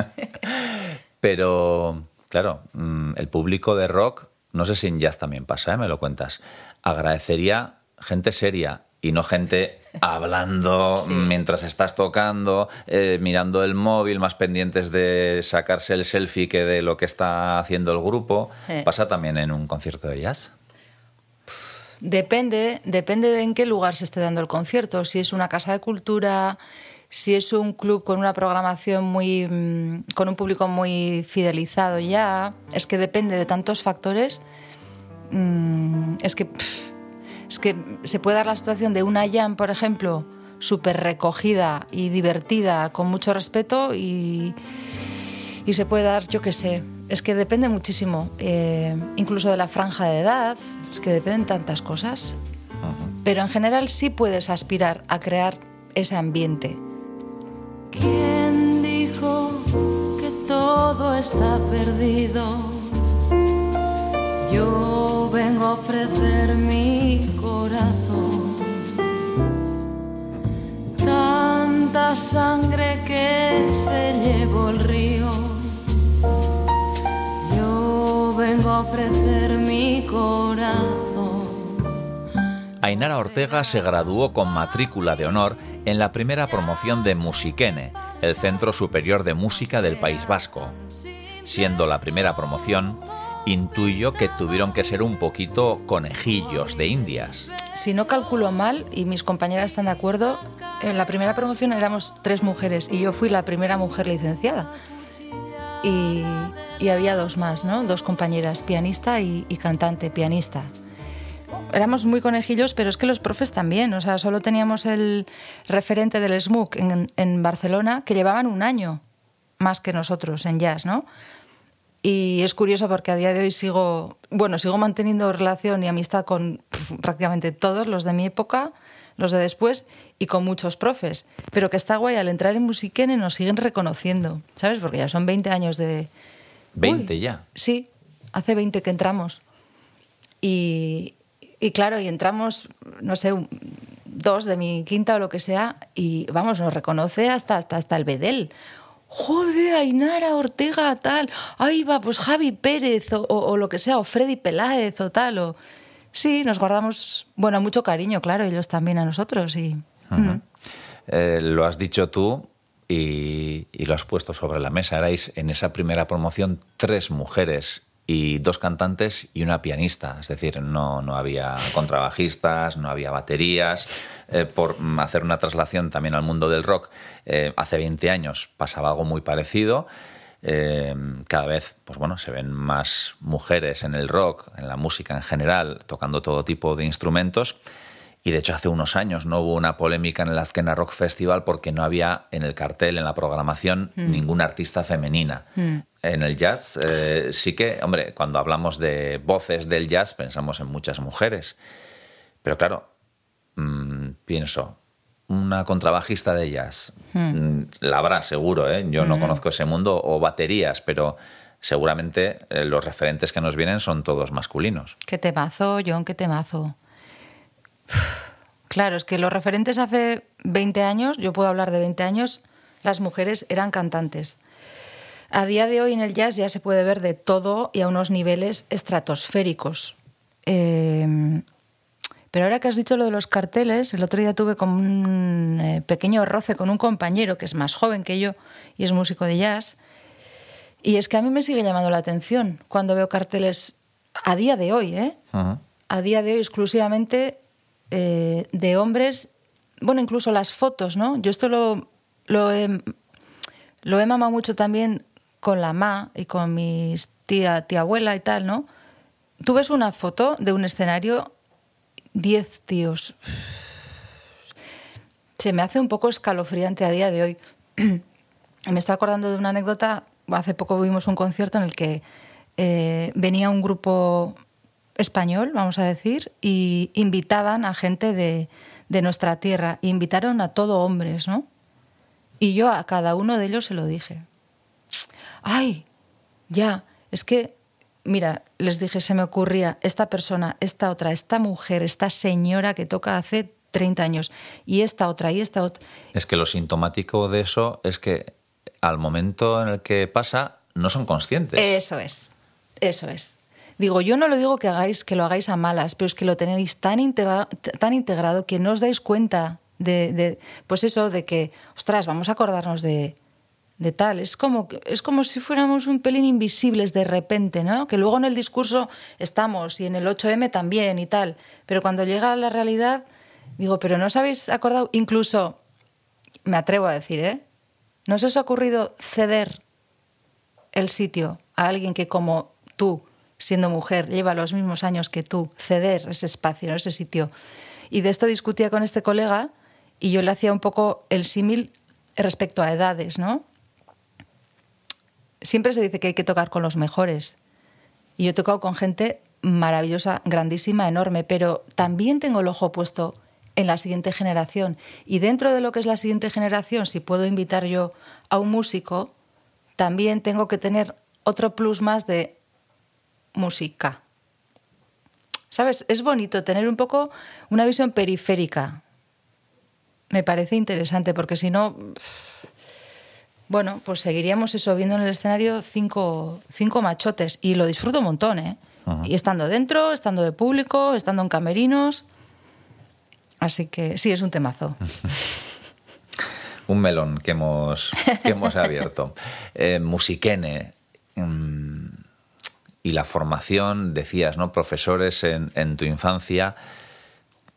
Pero, claro, mm, el público de rock, no sé si en jazz también pasa, ¿eh? me lo cuentas, agradecería gente seria y no gente hablando sí. mientras estás tocando, eh, mirando el móvil, más pendientes de sacarse el selfie que de lo que está haciendo el grupo. Eh. ¿Pasa también en un concierto de jazz? Depende, depende de en qué lugar se esté dando el concierto. Si es una casa de cultura, si es un club con una programación muy. Mm, con un público muy fidelizado ya. Es que depende de tantos factores. Mm, es que. Pff, es que se puede dar la situación de una jam, por ejemplo, súper recogida y divertida, con mucho respeto, y, y se puede dar, yo qué sé, es que depende muchísimo, eh, incluso de la franja de edad, es que dependen tantas cosas. Uh -huh. Pero en general sí puedes aspirar a crear ese ambiente. ¿Quién dijo que todo está perdido? Yo ofrecer mi corazón. Tanta sangre que se llevó el río. Yo vengo a ofrecer mi corazón. Ainara Ortega se graduó con matrícula de honor en la primera promoción de Musiquene, el Centro Superior de Música del País Vasco. Siendo la primera promoción, intuyo que tuvieron que ser un poquito conejillos de indias. Si no calculo mal, y mis compañeras están de acuerdo, en la primera promoción éramos tres mujeres y yo fui la primera mujer licenciada. Y, y había dos más, ¿no? Dos compañeras, pianista y, y cantante, pianista éramos muy conejillos, pero es que los profes también. O sea, solo teníamos el referente del SMUC en, en, Barcelona, que llevaban un año más que nosotros en jazz, ¿no? Y es curioso porque a día de hoy sigo, bueno, sigo manteniendo relación y amistad con prácticamente todos los de mi época, los de después y con muchos profes. Pero que está guay, al entrar en Musiquene nos siguen reconociendo, ¿sabes? Porque ya son 20 años de... ¿20 Uy, ya? Sí, hace 20 que entramos. Y, y claro, y entramos, no sé, dos de mi quinta o lo que sea, y vamos, nos reconoce hasta, hasta, hasta el Bedel joder, Ainara Ortega, tal, ahí va, pues Javi Pérez o, o, lo que sea, o Freddy Peláez o tal, o... Sí, nos guardamos, bueno, mucho cariño, claro, ellos también a nosotros y... Uh -huh. eh, lo has dicho tú y, y, lo has puesto sobre la mesa. Erais en esa primera promoción tres mujeres y dos cantantes y una pianista. Es decir, no, no había contrabajistas, no había baterías. Eh, por hacer una traslación también al mundo del rock, eh, hace 20 años pasaba algo muy parecido. Eh, cada vez pues bueno, se ven más mujeres en el rock, en la música en general, tocando todo tipo de instrumentos. Y de hecho hace unos años no hubo una polémica en el Azkena Rock Festival porque no había en el cartel, en la programación, mm. ninguna artista femenina. Mm. En el jazz eh, sí que, hombre, cuando hablamos de voces del jazz pensamos en muchas mujeres. Pero claro, mmm, pienso, una contrabajista de jazz, mm. la habrá seguro, ¿eh? yo no conozco ese mundo, o baterías, pero seguramente eh, los referentes que nos vienen son todos masculinos. Qué temazo, John, qué temazo. Claro, es que los referentes hace 20 años, yo puedo hablar de 20 años, las mujeres eran cantantes. A día de hoy en el jazz ya se puede ver de todo y a unos niveles estratosféricos. Eh, pero ahora que has dicho lo de los carteles, el otro día tuve como un eh, pequeño roce con un compañero que es más joven que yo y es músico de jazz. Y es que a mí me sigue llamando la atención cuando veo carteles a día de hoy, ¿eh? Uh -huh. A día de hoy exclusivamente eh, de hombres, bueno, incluso las fotos, ¿no? Yo esto lo, lo, he, lo he mamado mucho también con la ma y con mis tía, tía abuela y tal, ¿no? Tú ves una foto de un escenario, 10 tíos. Se me hace un poco escalofriante a día de hoy. me estoy acordando de una anécdota. Hace poco vimos un concierto en el que eh, venía un grupo español, vamos a decir, y invitaban a gente de, de nuestra tierra. Invitaron a todo hombres, ¿no? Y yo a cada uno de ellos se lo dije. Ay, ya, es que, mira, les dije, se me ocurría esta persona, esta otra, esta mujer, esta señora que toca hace 30 años, y esta otra, y esta otra. Es que lo sintomático de eso es que al momento en el que pasa no son conscientes. Eso es, eso es. Digo, yo no lo digo que hagáis, que lo hagáis a malas, pero es que lo tenéis tan, integra tan integrado que no os dais cuenta de, de, pues eso, de que, ostras, vamos a acordarnos de, de tal. Es como, es como si fuéramos un pelín invisibles de repente, ¿no? Que luego en el discurso estamos y en el 8M también y tal. Pero cuando llega a la realidad, digo, pero no os habéis acordado, incluso, me atrevo a decir, ¿eh? ¿No os ha ocurrido ceder el sitio a alguien que como tú siendo mujer, lleva los mismos años que tú, ceder ese espacio, ese sitio. Y de esto discutía con este colega y yo le hacía un poco el símil respecto a edades, ¿no? Siempre se dice que hay que tocar con los mejores. Y yo he tocado con gente maravillosa, grandísima, enorme, pero también tengo el ojo puesto en la siguiente generación. Y dentro de lo que es la siguiente generación, si puedo invitar yo a un músico, también tengo que tener otro plus más de música. ¿Sabes? Es bonito tener un poco una visión periférica. Me parece interesante porque si no, bueno, pues seguiríamos eso viendo en el escenario cinco, cinco machotes y lo disfruto un montón, ¿eh? Y estando dentro, estando de público, estando en camerinos. Así que sí, es un temazo. un melón que hemos, que hemos abierto. Eh, musiquene, mm, y la formación, decías, ¿no? Profesores en, en tu infancia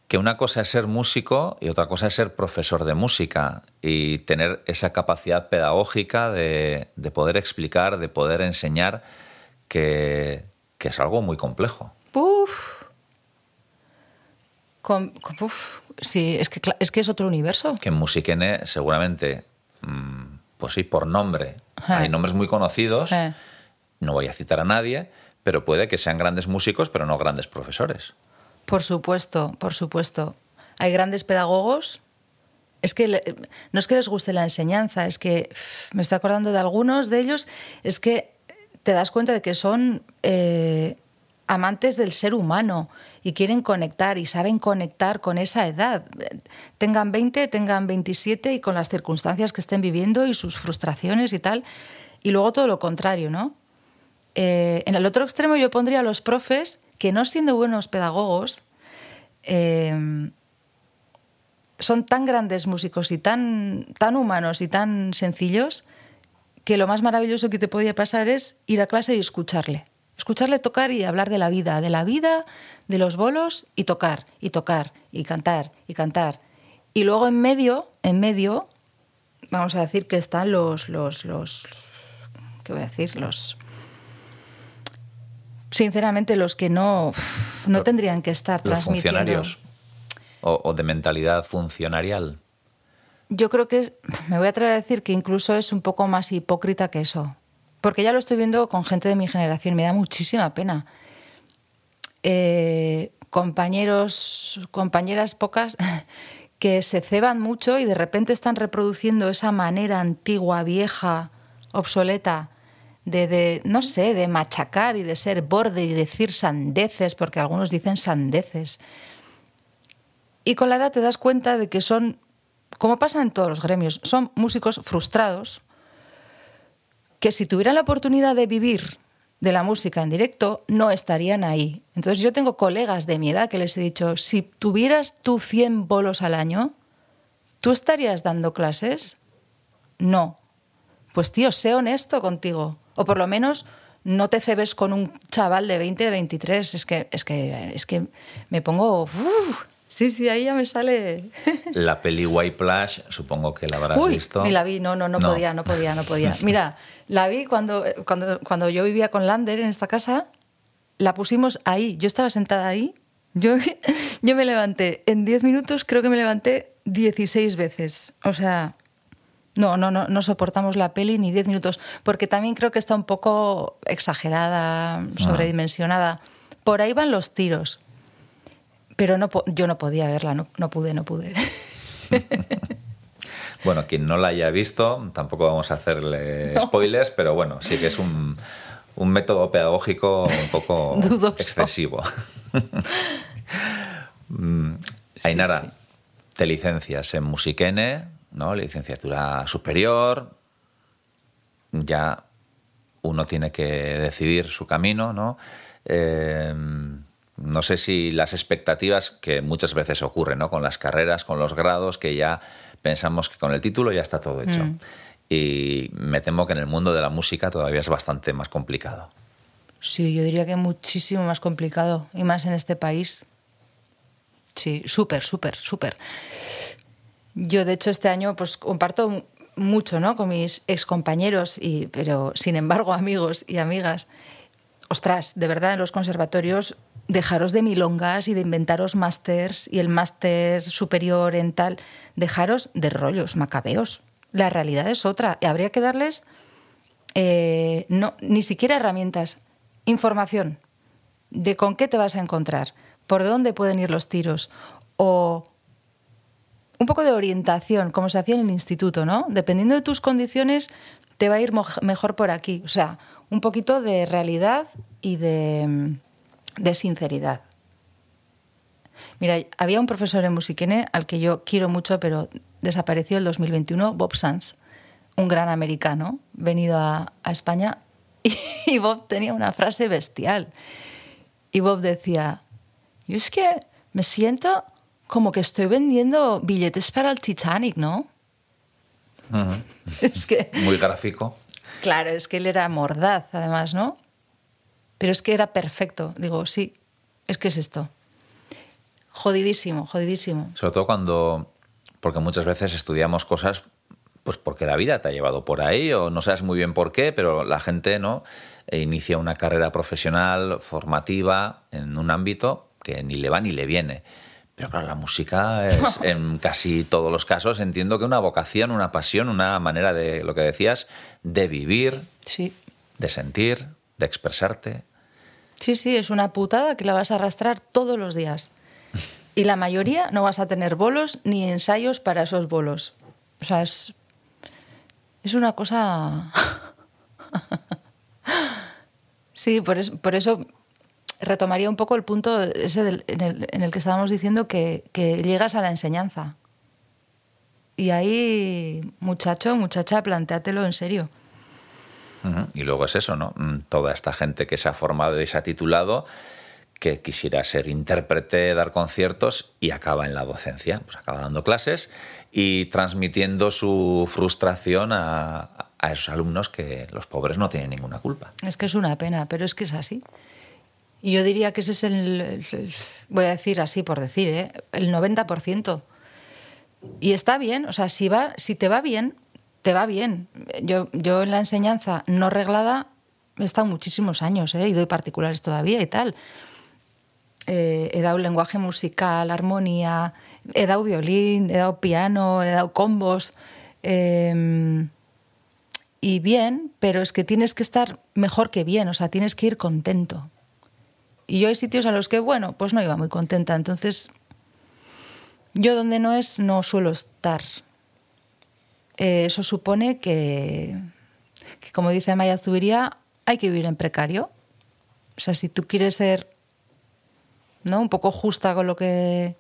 que una cosa es ser músico y otra cosa es ser profesor de música y tener esa capacidad pedagógica de, de poder explicar, de poder enseñar, que, que es algo muy complejo. Uf. Sí, es que, es que es otro universo. Que en Musiquene seguramente, mm, pues sí, por nombre, Eh. hay nombres muy conocidos, Eh. no voy a citar a nadie, pero puede que sean grandes músicos, pero no grandes profesores. Por supuesto, por supuesto. Hay grandes pedagogos. Es que no es que les guste la enseñanza, es que me estoy acordando de algunos de ellos, es que te das cuenta de que son eh, amantes del ser humano y quieren conectar y saben conectar con esa edad. Tengan 20, tengan 27 y con las circunstancias que estén viviendo y sus frustraciones y tal. Y luego todo lo contrario, ¿no? Eh, en el otro extremo yo pondría a los profes que no siendo buenos pedagogos, eh, son tan grandes músicos y tan, tan humanos y tan sencillos que lo más maravilloso que te podía pasar es ir a clase y escucharle. Escucharle tocar y hablar de la vida, de la vida, de los bolos y tocar, y tocar, y cantar, y cantar. Y luego en medio, en medio, vamos a decir que están los, los, los, ¿qué voy a decir? Los, sinceramente, los que no, no tendrían que estar Los transmitiendo. funcionarios o, o de mentalidad funcionarial. Yo creo que me voy a atrever a decir que incluso es un poco más hipócrita que eso. Porque ya lo estoy viendo con gente de mi generación, me da muchísima pena. Eh, compañeros, compañeras pocas que se ceban mucho y de repente están reproduciendo esa manera antigua, vieja, obsoleta de, de, no sé, de machacar y de ser borde y decir sandeces, porque algunos dicen sandeces. Y con la edad te das cuenta de que son, como pasa en todos los gremios, son músicos frustrados que si tuvieran la oportunidad de vivir de la música en directo, no estarían ahí. Entonces yo tengo colegas de mi edad que les he dicho, si tuvieras tú 100 bolos al año, ¿tú estarías dando clases? No. Pues tío, sé honesto contigo. O por lo menos no te cebes con un chaval de 20, de 23. Es que, es que, es que me pongo... uf, sí, sí, ahí ya me sale... La peli White Plush, supongo que la habrás Uy, visto. ni la vi, no, no, no, podía, no podía, no podía. Mira, la vi cuando, cuando, cuando yo vivía con Lander en esta casa, la pusimos ahí, yo estaba sentada ahí, yo, yo me levanté, en 10 minutos creo que me levanté 16 veces. O sea, no, no, no, no soportamos la peli ni 10 minutos, porque también creo que está un poco exagerada, sobredimensionada. Por ahí van los tiros. Pero no, yo no podía verla, no, no pude, no pude. Bueno, quien no la haya visto, tampoco vamos a hacerle spoilers, pero bueno, sí que es un, un método pedagógico un poco Dudoso. excesivo. Mm, Sí, Ainara, sí. te licencias en Musiquene, ¿no? Licenciatura superior. Ya uno tiene que decidir su camino, ¿no? Eh, no sé si las expectativas que muchas veces ocurren, ¿no? Con las carreras, con los grados, que ya pensamos que con el título ya está todo hecho. Mm. Y me temo que en el mundo de la música todavía es bastante más complicado. Sí, yo diría que muchísimo más complicado, y más en este país. Sí, súper, súper, súper. Yo, de hecho, este año pues comparto mucho ¿no? con mis excompañeros, y, pero sin embargo, amigos y amigas. Ostras, de verdad, en los conservatorios, dejaros de milongas y de inventaros másters y el máster superior en tal. Dejaros de rollos macabeos. La realidad es otra. Y habría que darles eh, no, ni siquiera herramientas, información de con qué te vas a encontrar, por dónde pueden ir los tiros, o un poco de orientación, como se hacía en el instituto, ¿no? Dependiendo de tus condiciones, te va a ir mejor por aquí. O sea, un poquito de realidad y de, de sinceridad. Mira, había un profesor en Musiquene al que yo quiero mucho, pero desapareció el 2021, Bob Sanz, un gran americano venido a, a España. Y, Bob tenía una frase bestial. Y Bob decía, yo es que me siento como que estoy vendiendo billetes para el Titanic, ¿no? Es que Muy gráfico. Claro, es que él era mordaz, además, ¿no? Pero es que era perfecto. Digo, sí, es que es esto. Jodidísimo, jodidísimo. Sobre todo cuando, porque muchas veces estudiamos cosas, pues porque la vida te ha llevado por ahí o no sabes muy bien por qué, pero la gente no e inicia una carrera profesional, formativa, en un ámbito que ni le va ni le viene. Pero claro, la música es, en casi todos los casos, entiendo que una vocación, una pasión, una manera de, lo que decías, de vivir, Sí. de sentir, de expresarte. Sí, sí, es una putada que la vas a arrastrar todos los días. Y la mayoría no vas a tener bolos ni ensayos para esos bolos. O sea, es, es una cosa... sí, por eso, por eso retomaría un poco el punto ese del- en, el, en el que estábamos diciendo que, que llegas a la enseñanza. Y ahí, muchacho, muchacha, plantéatelo en serio. Y luego es eso, ¿no? Mm, Toda esta gente que se ha formado y se ha titulado, que quisiera ser intérprete, dar conciertos y acaba en la docencia, pues acaba dando clases y transmitiendo su frustración a, a esos alumnos que los pobres no tienen ninguna culpa. Es que es una pena, pero es que es así. Y yo diría que ese es el, voy a decir así por decir, ¿eh? el 90%. Y está bien, o sea, si, va, si te va bien, te va bien. Yo, yo en la enseñanza no reglada he estado muchísimos años ¿eh? y doy particulares todavía y tal. Eh, he dado lenguaje musical, armonía, he dado violín, he dado piano, he dado combos. eh, y bien, pero es que tienes que estar mejor que bien, o sea, tienes que ir contento. Y yo hay sitios a los que, bueno, pues no iba muy contenta, entonces yo donde no es no suelo estar. Eh, eso supone que, como dice Maya Zubiría, hay que vivir en precario. O sea, si tú quieres ser ¿no? un poco justa con lo que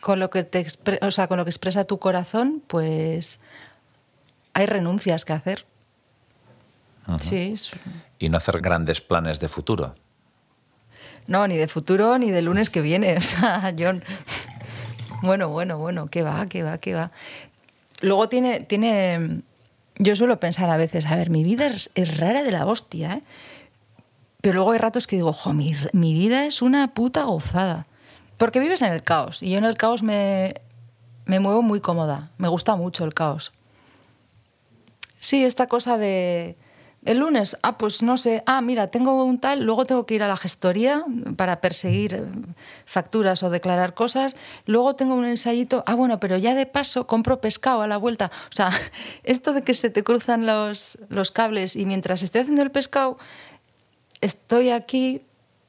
con lo que te o sea, con lo que expresa tu corazón, pues hay renuncias que hacer. Sí, es- Y no hacer grandes planes de futuro. no, ni de futuro ni de lunes que viene. O sea. Bueno, bueno, bueno, qué va, qué va, qué va. Luego tiene, tiene. Yo suelo pensar a veces, a ver, mi vida es, es rara de la hostia, ¿eh? Pero luego hay ratos que digo, jo, mi, mi vida es una puta gozada. Porque vives en el caos. Y yo en el caos me, me muevo muy cómoda. Me gusta mucho el caos. Sí, esta cosa de... El lunes, ah, pues no sé, ah, mira, tengo un tal, luego tengo que ir a la gestoría para perseguir eh, facturas o declarar cosas, luego tengo un ensayito, ah, bueno, pero ya de paso compro pescado a la vuelta. O sea, esto de que se te cruzan los, los cables y mientras estoy haciendo el pescado, estoy aquí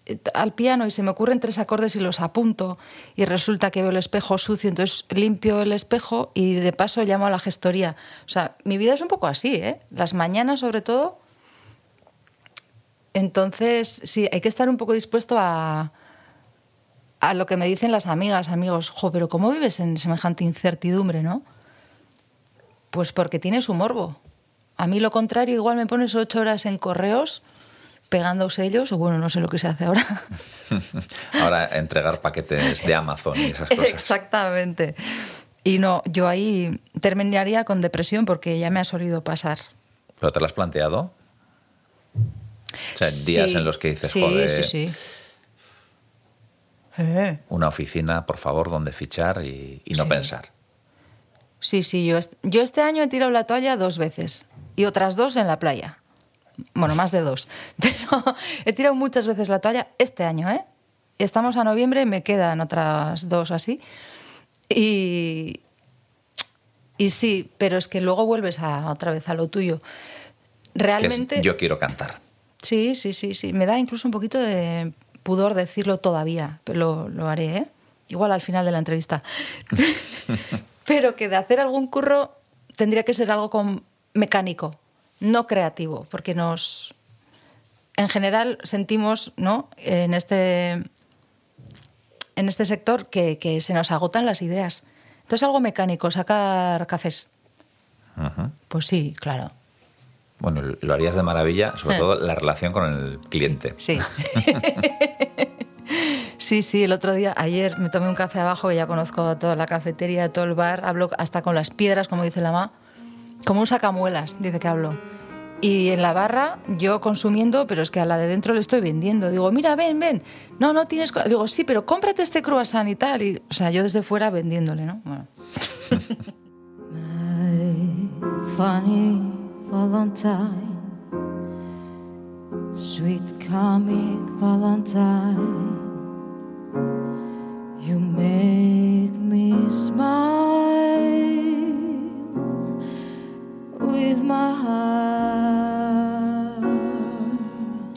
eh, al piano y se me ocurren tres acordes y los apunto y resulta que veo el espejo sucio, entonces limpio el espejo y de paso llamo a la gestoría. O sea, mi vida es un poco así, ¿eh? Las mañanas sobre todo. Entonces, sí, hay que estar un poco dispuesto a, a lo que me dicen las amigas, amigos, jo, pero ¿cómo vives en semejante incertidumbre, no? Pues porque tienes su morbo. A mí lo contrario, igual me pones ocho horas en correos pegando sellos, o bueno, no sé lo que se hace ahora. Ahora entregar paquetes de Amazon y esas cosas. Exactamente. Y no, yo ahí terminaría con depresión porque ya me ha solido pasar. ¿Pero te lo has planteado? O sea, días Sí, en los que dices, sí, joder, Sí, sí, Eh, una oficina, por favor, donde fichar y, y no Sí. pensar. Sí, sí, yo, yo este año he tirado la toalla dos veces y otras dos en la playa. Bueno, más de dos. Pero he tirado muchas veces la toalla este año, ¿eh? Estamos a noviembre, me quedan otras dos así. Y, y sí, pero es que luego vuelves a, otra vez a lo tuyo. Realmente... yo quiero cantar. Sí, sí, sí, sí. Me da incluso un poquito de pudor decirlo todavía, pero lo, lo haré, ¿eh? Igual al final de la entrevista. pero que de hacer algún curro tendría que ser algo con mecánico, no creativo, porque nos, en general, sentimos, ¿no? En este, en este sector que, que se nos agotan las ideas. Entonces algo mecánico, sacar cafés. Pues sí, claro. Bueno, lo harías de maravilla, sobre Eh. todo la relación con el cliente. Sí. Sí, sí, el otro día, ayer me tomé un café abajo, que ya conozco toda la cafetería, todo el bar, hablo hasta con las piedras, como dice la ma. como un sacamuelas, dice que hablo. Y en la barra yo consumiendo, pero es que a la de dentro le estoy vendiendo. Digo, mira, ven, ven. No, no tienes... Digo, sí, pero cómprate este croissant y tal. Y, o sea, yo desde fuera vendiéndole, ¿no? Bueno. Valentine, sweet comic Valentine, you make me smile with my heart.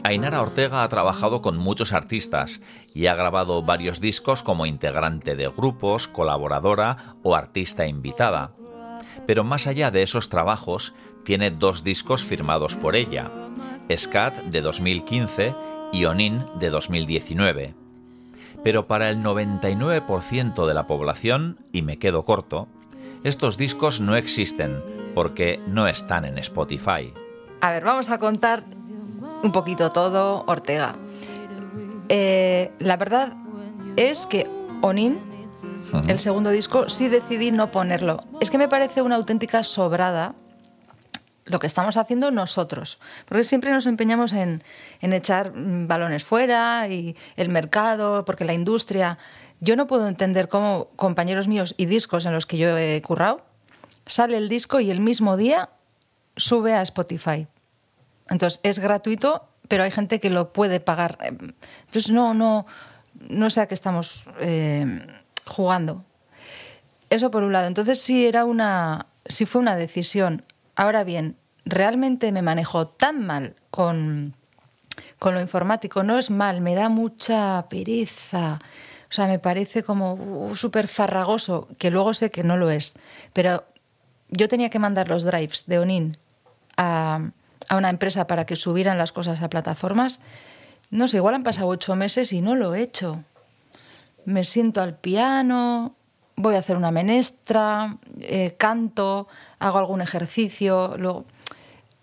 Ainara Ortega ha trabajado con muchos artistas y ha grabado varios discos como integrante de grupos, colaboradora o artista invitada. Pero más allá de esos trabajos, tiene dos discos firmados por ella, Scat de 2015 y Onin de 2019. Pero para el 99% de la población, y me quedo corto, estos discos no existen porque no están en Spotify. A ver, vamos a contar un poquito todo, Ortega. Eh, la verdad es que Onin, el segundo disco, sí decidí no ponerlo. Es que me parece una auténtica sobrada lo que estamos haciendo nosotros, porque siempre nos empeñamos en, en echar mm, balones fuera y el mercado, porque la industria... Yo no puedo entender cómo compañeros míos y discos en los que yo he currado, sale el disco y el mismo día sube a Spotify. Entonces es gratuito, pero hay gente que lo puede pagar. Entonces no, no, no sé a qué estamos eh, jugando. Eso por un lado. Entonces sí era una, sí fue una decisión. Ahora bien, realmente me manejo tan mal con, con lo informático. No es mal, me da mucha pereza. O sea, me parece como uh, súper farragoso, que luego sé que no lo es. Pero yo tenía que mandar los drives de Onin a, a una empresa para que subieran las cosas a plataformas. No sé, igual han pasado ocho meses y no lo he hecho. Me siento al piano, voy a hacer una menestra, eh, canto, hago algún ejercicio, luego...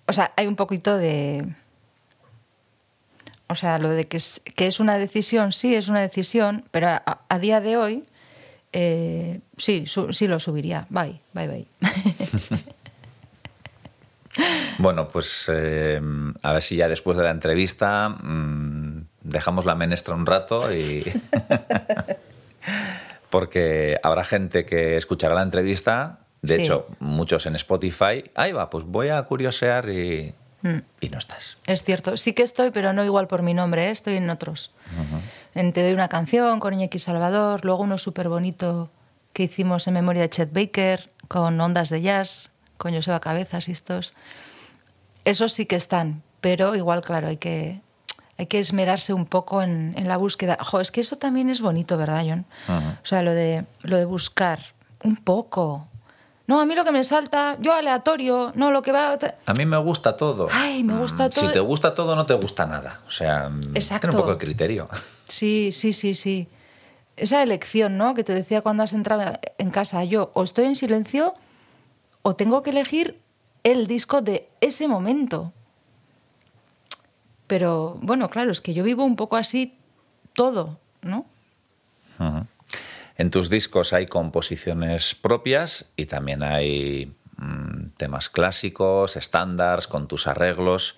O sea, hay un poquito de... O sea, lo de que es, que es una decisión, sí, es una decisión, pero a, a día de hoy eh, sí, su, sí lo subiría. Bye, bye, bye. Bueno, pues eh, a ver si ya después de la entrevista mmm, dejamos la menestra un rato y... Porque habrá gente que escuchará la entrevista, de Sí. hecho, muchos en Spotify. Ahí va, pues voy a curiosear y, Mm. y no estás. Es cierto, sí que estoy, pero no igual por mi nombre, ¿eh? estoy en otros. En Te doy una canción con Iñaki Salvador, luego uno súper bonito que hicimos en memoria de Chet Baker, con Ondas de Jazz, con Joseba Cabezas y estos. Esos sí que están, pero igual, claro, hay que, hay que esmerarse un poco en, en la búsqueda. Jo, es que eso también es bonito, ¿verdad, John? O sea, lo de, lo de buscar un poco. No, a mí lo que me salta, yo aleatorio, no, lo que va... A mí me gusta todo. Ay, me gusta Mm, todo. Si te gusta todo, no te gusta nada. O sea, mm, Exacto. un poco de criterio. Sí, sí, sí, sí. Esa elección, ¿no? Que te decía cuando has entrado en casa, yo o estoy en silencio o tengo que elegir el disco de ese momento. Pero bueno, claro, es que yo vivo un poco así todo, ¿no? En tus discos hay composiciones propias y también hay mm, temas clásicos, estándares, con tus arreglos,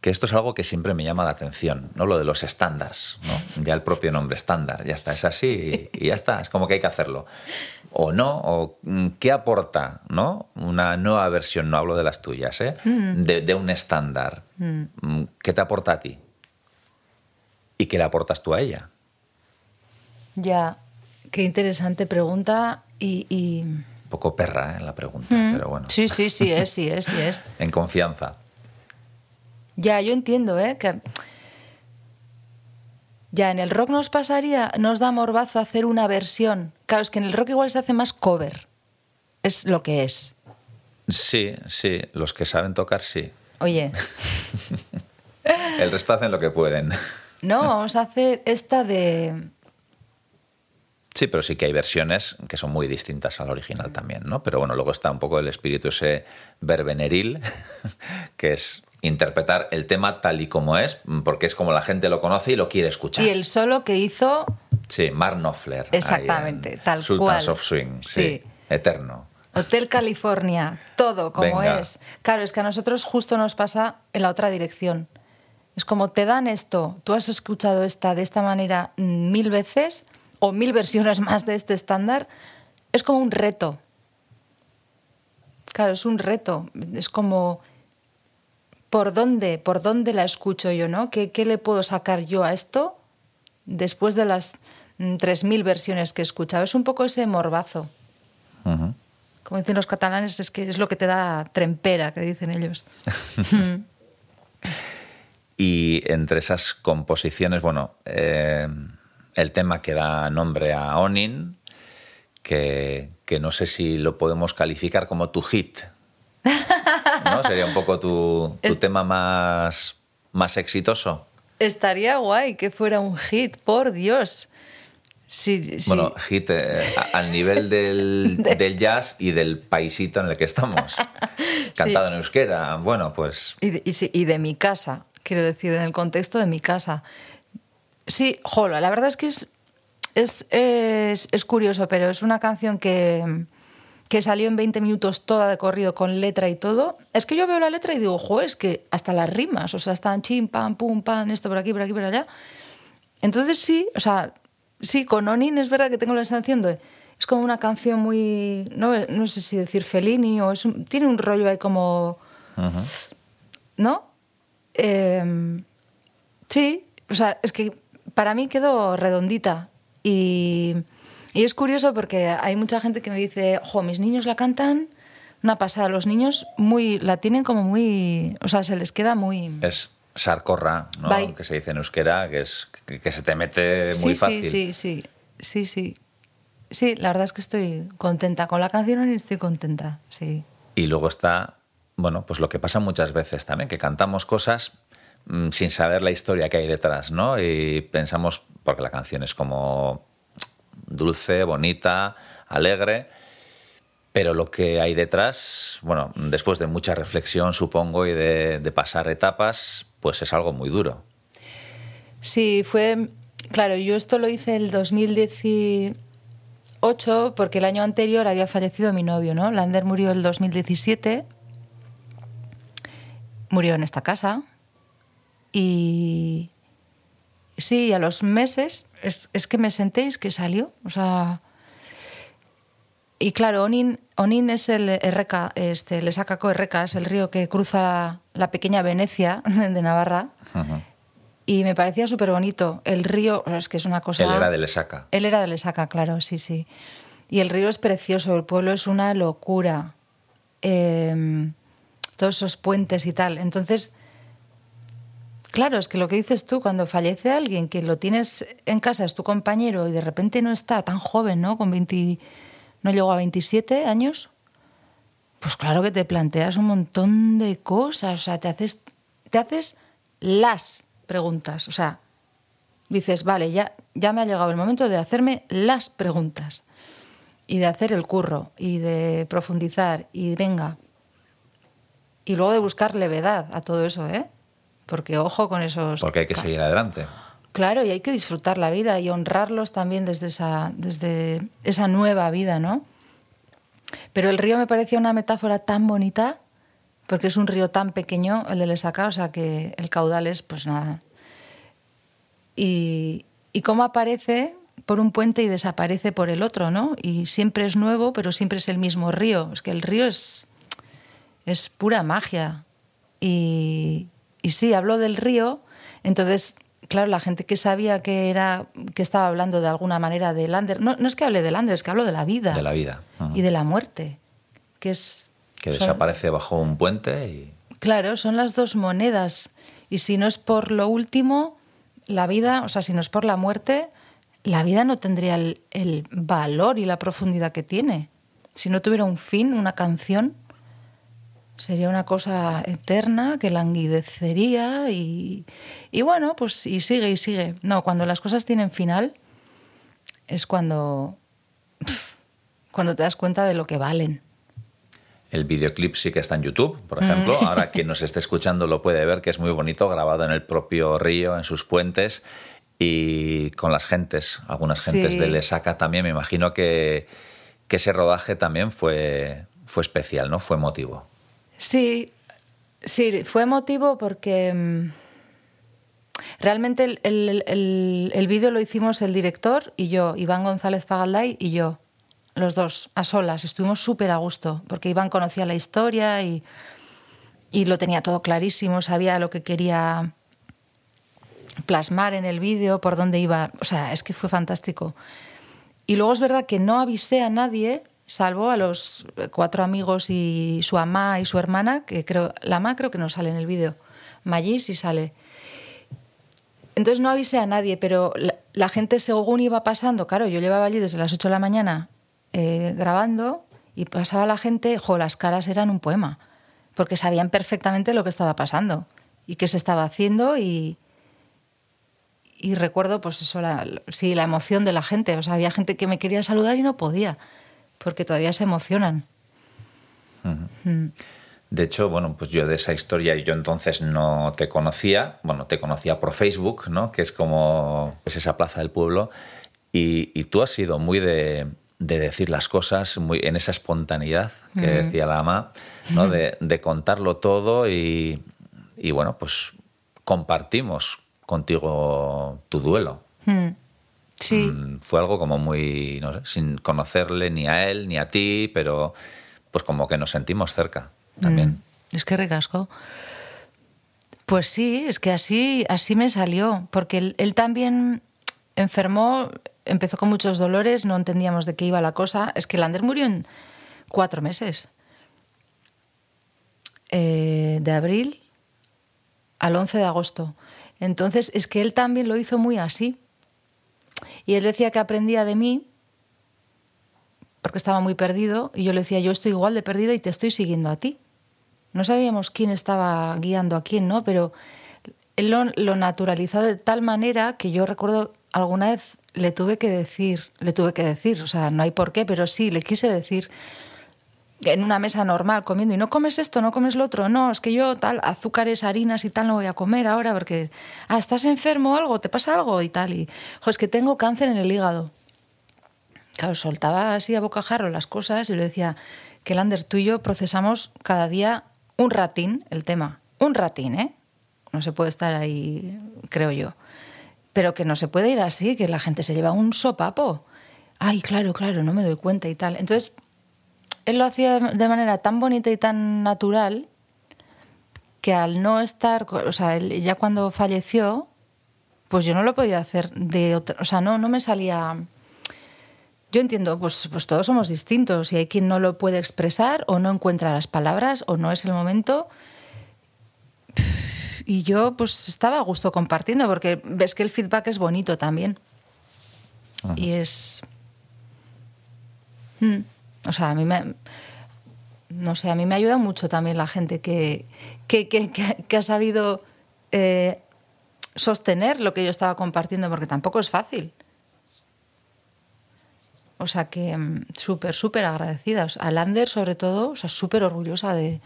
que esto es algo que siempre me llama la atención, ¿no? Lo de los estándares, ¿no? Ya el propio nombre estándar, ya está, es así y, y ya está, es como que hay que hacerlo. O no, o mm, qué aporta, ¿no? Una nueva versión, no hablo de las tuyas, ¿eh? De, de un estándar. Mm, ¿Qué te aporta a ti? ¿Y qué le aportas tú a ella? Ya, qué interesante pregunta y... y- Un poco perra ¿eh? la pregunta, pero bueno. Sí, sí, sí es, sí es, sí es. En confianza. Ya, yo entiendo, ¿eh? Que ya en el rock nos pasaría, nos da morbazo hacer una versión. Claro, es que en el rock igual se hace más cover. Es lo que es. Sí, sí, los que saben tocar sí. Oye, El resto hacen lo que pueden. no, vamos a hacer esta de... Sí, pero sí que hay versiones que son muy distintas al original también, ¿no? Pero bueno, luego está un poco el espíritu ese verbeneril, que es interpretar el tema tal y como es, porque es como la gente lo conoce y lo quiere escuchar. Y el solo que hizo, Sí, Mark Knopfler. Exactamente, tal Sultans cual. of Swing, sí. Sí. Eterno. Hotel California, todo como Venga. es. Claro, es que a nosotros justo nos pasa en la otra dirección. Es como te dan esto, tú has escuchado esta de esta manera mm, mil veces o mil versiones más de este estándar, es como un reto. Claro, es un reto. Es como por dónde, por dónde la escucho yo, ¿no? ¿Qué, qué le puedo sacar yo a esto después de las mm, 3.000 versiones que he escuchado? Es un poco ese morbazo. Como dicen los catalanes, es que es lo que te da trempera, que dicen ellos. Y entre esas composiciones, bueno, eh, el tema que da nombre a Onin, que, que no sé si lo podemos calificar como tu hit. ¿No? Sería un poco tu, tu Es- tema más, más exitoso. Estaría guay que fuera un hit, por Dios. Sí, sí. Bueno, hit eh, al nivel del, del jazz y del paisito en el que estamos. Cantado en euskera. Bueno, pues Y de, y sí, y de mi casa, quiero decir, en el contexto de mi casa. Sí, jolo, la verdad es que es, es, es, es curioso, pero es una canción que, que salió en 20 minutos toda de corrido con letra y todo. Es que yo veo la letra y digo, jo, es que hasta las rimas, o sea, están chim, pam, pum, pam, esto por aquí, por aquí, por allá. Entonces sí, o sea, sí, con Onin es verdad que tengo la sensación de... Es como una canción muy... No, no sé si decir Fellini o es un- tiene un rollo ahí como... ¿no? Eh, sí, o sea, es que para mí quedó redondita y, y es curioso porque hay mucha gente que me dice, ojo, mis niños la cantan una pasada, los niños muy la tienen como muy, o sea, se les queda muy... es sarcorra, ¿no? Que se dice en euskera, que, es, que, se te mete muy sí, fácil. sí, sí, sí, sí, sí. Sí, la verdad es que estoy contenta con la canción y estoy contenta, sí. Y luego está, bueno, pues lo que pasa muchas veces también, que cantamos cosas mm, sin saber la historia que hay detrás, ¿no? Y pensamos, porque la canción es como dulce, bonita, alegre, pero lo que hay detrás, bueno, después de mucha reflexión, supongo, y de, pasar etapas, pues es algo muy duro. Sí, fue. Claro, yo esto lo hice el 2018 porque el año anterior había fallecido mi novio, ¿no? Lander murió el 2017. Murió en esta casa. Y. Sí, a los meses. Es, es que me sentéis que salió. O sea. Y claro, Onin, Onin es el Erreca, este, Esacacó Erreca, es el río que cruza la pequeña Venecia de Navarra. Y me parecía súper bonito. El río, o sea, es que es una cosa... Él era de Lesaca. Él era de Lesaca, claro, sí, sí. Y el río es precioso, el pueblo es una locura. Eh, todos esos puentes y tal. Entonces, claro, es que lo que dices tú, cuando fallece alguien que lo tienes en casa, es tu compañero y de repente no está tan joven, ¿no? Con 20, no llegó a 27 años. Pues claro que te planteas un montón de cosas, o sea, te haces, te haces las preguntas, o sea, dices, vale, ya, ya me ha llegado el momento de hacerme las preguntas y de hacer el curro y de profundizar y venga. Y luego de buscar levedad a todo eso, ¿eh? Porque ojo con esos... Porque hay que seguir adelante. Claro, y hay que disfrutar la vida y honrarlos también desde esa, desde esa nueva vida, ¿no? Pero el río me parecía una metáfora tan bonita, porque es un río tan pequeño, el de Lesaca, o sea que el caudal es, pues nada. Y, y cómo aparece por un puente y desaparece por el otro, ¿no? Y siempre es nuevo, pero siempre es el mismo río. Es que el río es, es pura magia. Y, y sí, hablo del río, entonces, claro, la gente que sabía que era que estaba hablando de alguna manera de Lander, no, no es que hable de Lander, es que hablo de la vida De la vida. Y de la muerte, que es Que son- desaparece bajo un puente y... Claro, son las dos monedas. Y si no es por lo último, la vida, o sea, si no es por la muerte, la vida no tendría el, el valor y la profundidad que tiene. Si no tuviera un fin, una canción, sería una cosa eterna que languidecería y, y bueno, pues y sigue y sigue. No, cuando las cosas tienen final es cuando, cuando te das cuenta de lo que valen. El videoclip sí que está en YouTube, por ejemplo. Mm. Ahora quien nos esté escuchando lo puede ver, que es muy bonito, grabado en el propio río, en sus puentes y con las gentes, algunas gentes Sí. de Lesaca también. Me imagino que, que ese rodaje también fue, fue especial, ¿no? Fue emotivo. Sí, sí, fue emotivo porque mm, realmente el, el, el, vídeo lo hicimos el director y yo, Iván González Pagalday y yo, los dos, a solas. Estuvimos súper a gusto porque Iván conocía la historia y, y lo tenía todo clarísimo, sabía lo que quería plasmar en el vídeo, por dónde iba. O sea, es que fue fantástico. Y luego es verdad que no avisé a nadie, salvo a los cuatro amigos y su mamá y su hermana, que creo, la mamá creo que no sale en el vídeo. Maggi sí sale. Entonces no avisé a nadie, pero la, gente según iba pasando, claro, yo llevaba allí desde las 8 de la mañana eh, grabando y pasaba la gente, jo, las caras eran un poema, porque sabían perfectamente lo que estaba pasando y qué se estaba haciendo y, y recuerdo, pues eso, la, sí, la emoción de la gente. O sea, había gente que me quería saludar y no podía, porque todavía se emocionan. Mm. De hecho, bueno, pues yo de esa historia yo entonces no te conocía, bueno, te conocía por Facebook, ¿no? Que es como es esa plaza del pueblo, y, tú has sido muy de, decir las cosas, muy en esa espontaneidad que decía la ama, ¿no? De, de contarlo todo y, y, bueno, pues compartimos contigo tu duelo. Hmm. Sí. Mm, fue algo como muy, no sé, sin conocerle ni a él ni a ti, pero pues como que nos sentimos cerca también. Hmm. Es que recasco. Pues sí, es que así, así me salió, porque él, también enfermó, empezó con muchos dolores, no entendíamos de qué iba la cosa. Es que Lander murió en cuatro meses. Eh, de abril al 11 de agosto. Entonces, es que él también lo hizo muy así. Y él decía que aprendía de mí porque estaba muy perdido y yo le decía, yo estoy igual de perdida y te estoy siguiendo a ti. No sabíamos quién estaba guiando a quién, ¿no? Pero él lo, lo naturalizó de tal manera que yo recuerdo alguna vez le tuve que decir, le tuve que decir, o sea, no hay por qué, pero sí, le quise decir, en una mesa normal comiendo y no comes esto, no comes lo otro, no, es que yo tal, azúcares, harinas y tal no voy a comer ahora porque, ah, estás enfermo o algo, te pasa algo y tal, y, jo, es que tengo cáncer en el hígado. Claro, soltaba así a bocajarro las cosas y le decía que Lander, tú y yo procesamos cada día un ratín el tema, un ratín, ¿eh? No se puede estar ahí, creo yo. Pero que no se puede ir así, que la gente se lleva un sopapo. Ay, claro, claro, no me doy cuenta y tal. Entonces, él lo hacía de manera tan bonita y tan natural que al no estar, o sea, él ya cuando falleció, pues yo no lo podía hacer de otra, o sea, no, no me salía... Yo entiendo, pues, pues todos somos distintos y hay quien no lo puede expresar o no encuentra las palabras o no es el momento. Y yo pues estaba a gusto compartiendo porque ves que el feedback es bonito también. Y es... Hmm. O sea, a mí me. No sé, a mí me ayuda mucho también la gente que, que, ha sabido eh, sostener lo que yo estaba compartiendo, porque tampoco es fácil. O sea que mm, súper, súper agradecida. a Lander, sobre todo, o sea, súper orgullosa de,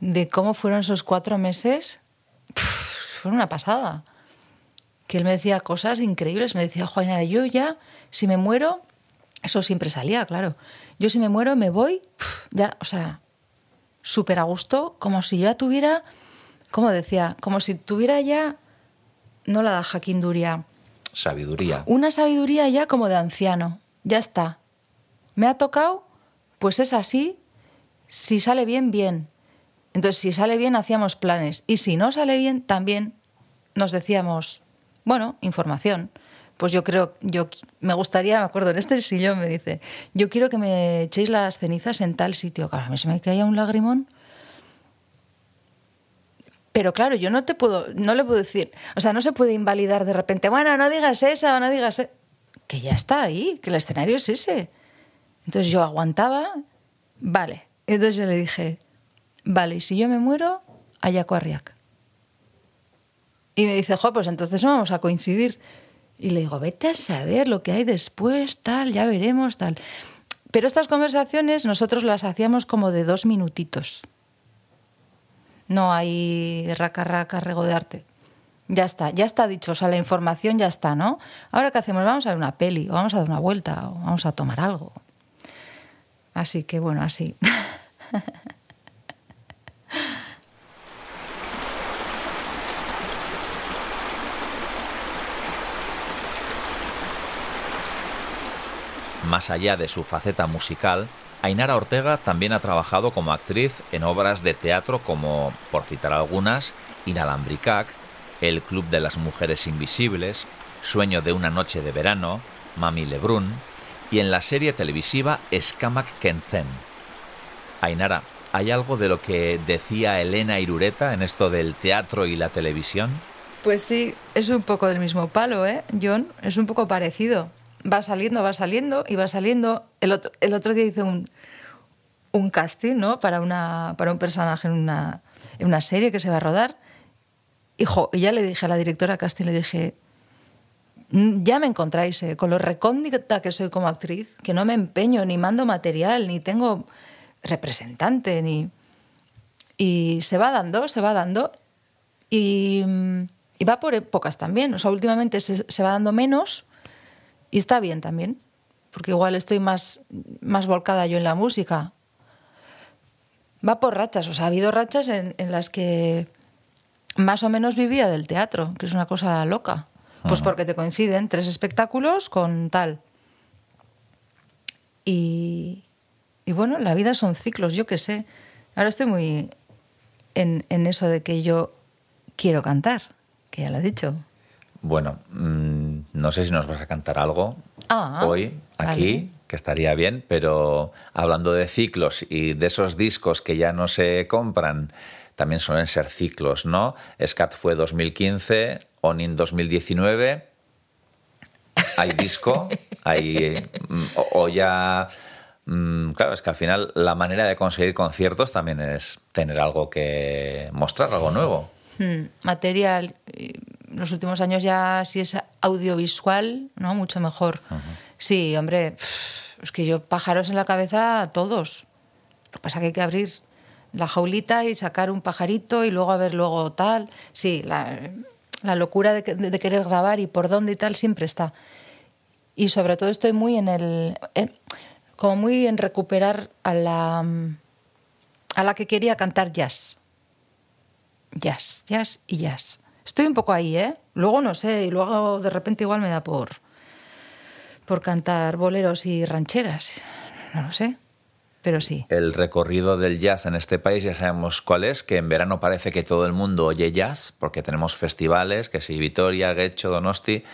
de cómo fueron esos cuatro meses. fue una pasada. Que él me decía cosas increíbles. Me decía, Juanera, yo ya, si me muero, eso siempre salía, claro. Yo si me muero, me voy, ya, o sea, súper a gusto, como si ya tuviera, como decía, como si tuviera ya, no la da Jaquín Duria. Sabiduría. Una sabiduría ya como de anciano, ya está. Me ha tocado, pues es así, si sale bien, bien. Entonces, si sale bien, hacíamos planes. Y si no sale bien, también nos decíamos, bueno, información pues yo creo, yo me gustaría, me acuerdo, en este sillón me dice, yo quiero que me echéis las cenizas en tal sitio. Claro, a mí se me caía un lagrimón. Pero claro, yo no te puedo, no le puedo decir, o sea, no se puede invalidar de repente, bueno, no digas esa, no digas e-". que ya está ahí, que el escenario es ese. Entonces yo aguantaba, vale. Entonces yo le dije, vale, y si yo me muero, allá Arriac. Y me dice, jo, pues entonces no vamos a coincidir. Y le digo, vete a saber lo que hay después, tal, ya veremos, tal. Pero estas conversaciones nosotros las hacíamos como de dos minutitos. No hay raca, raca, regodearte. Ya está, ya está dicho, o sea, la información ya está, ¿no? Ahora qué hacemos, vamos a ver una peli, o vamos a dar una vuelta, o vamos a tomar algo. Así que bueno, así. Más allá de su faceta musical, Ainara Ortega también ha trabajado como actriz en obras de teatro como, por citar algunas, Inalambricac, El Club de las Mujeres Invisibles, Sueño de una Noche de Verano, Mami Lebrun y en la serie televisiva Escamac Kentzen. Ainara, ¿hay algo de lo que decía Elena Irureta en esto del teatro y la televisión? Pues sí, es un poco del mismo palo, ¿eh, John? Es un poco parecido va saliendo, va saliendo y va saliendo. El otro, el otro día hice un, un casting ¿no? para, una, para un personaje en una, en una serie que se va a rodar. Hijo, y ya le dije a la directora casting, le dije, mm, ya me encontráis, eh, con lo recóndita que soy como actriz, que no me empeño, ni mando material, ni tengo representante, ni... Y se va dando, se va dando. Y, mm, y va por épocas también. O sea, últimamente se va dando menos, y está bien también, porque igual estoy más, más volcada yo en la música. Va por rachas, o sea, ha habido rachas en, las que más o menos vivía del teatro, que es una cosa loca. Pues porque te coinciden tres espectáculos con tal. Y, y bueno, la vida son ciclos, yo qué sé. Ahora estoy muy en, en, eso de que yo quiero cantar, que ya lo he dicho. Bueno, mm, no sé si nos vas a cantar algo ah, hoy aquí, que estaría bien, pero hablando de ciclos y de esos discos que ya no se compran, también suelen ser ciclos, ¿no? Scat fue 2015, Onin 2019. Hay disco, hay. Mm, o, ya. Mm, claro, es que al final la manera de conseguir conciertos también es tener algo que mostrar, algo nuevo. Hmm, material los últimos años ya si es audiovisual, ¿no? Mucho mejor. Sí, hombre, es que yo pájaros en la cabeza a todos. Lo que pasa es que hay que abrir la jaulita y sacar un pajarito y luego a ver luego tal. Sí, la, locura de, querer grabar y por dónde y tal siempre está. Y sobre todo estoy muy en el... como muy en recuperar a la, a la que quería cantar jazz. Jazz, jazz y jazz. Estoy un poco ahí, ¿eh? Luego no sé, y luego de repente igual me da por, por cantar boleros y rancheras. No lo sé, pero sí. El recorrido del jazz en este país ya sabemos cuál es, que en verano parece que todo el mundo oye jazz, porque tenemos festivales, que sí, Vitoria, Guecho, Donosti,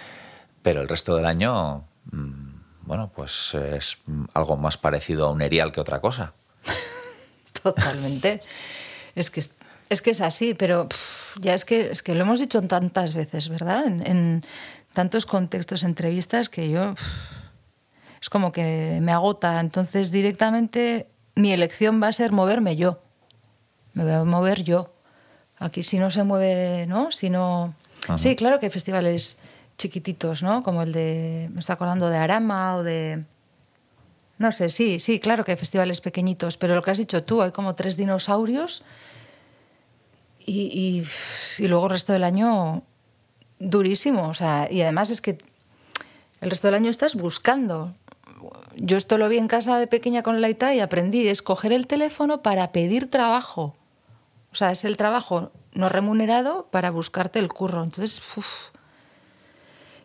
pero el resto del año, mm, bueno, pues es algo más parecido a un erial que otra cosa. Totalmente. es que es que es así, pero ya es que, es que lo hemos dicho tantas veces, ¿verdad? En, tantos contextos, entrevistas, que yo es como que me agota. Entonces, directamente mi elección va a ser moverme yo. Me voy a mover yo. Aquí si no se mueve, ¿no? Si no... Sí, claro que hay festivales chiquititos, ¿no? Como el de... Me estoy acordando de Arama o de... No sé, sí, sí, claro que hay festivales pequeñitos, pero lo que has dicho tú, hay como tres dinosaurios y, luego el resto del año durísimo. O sea, y además es que el resto del año estás buscando. Yo esto lo vi en casa de pequeña con Laita y aprendí, es coger el teléfono para pedir trabajo. O sea, es el trabajo no remunerado para buscarte el curro. Entonces,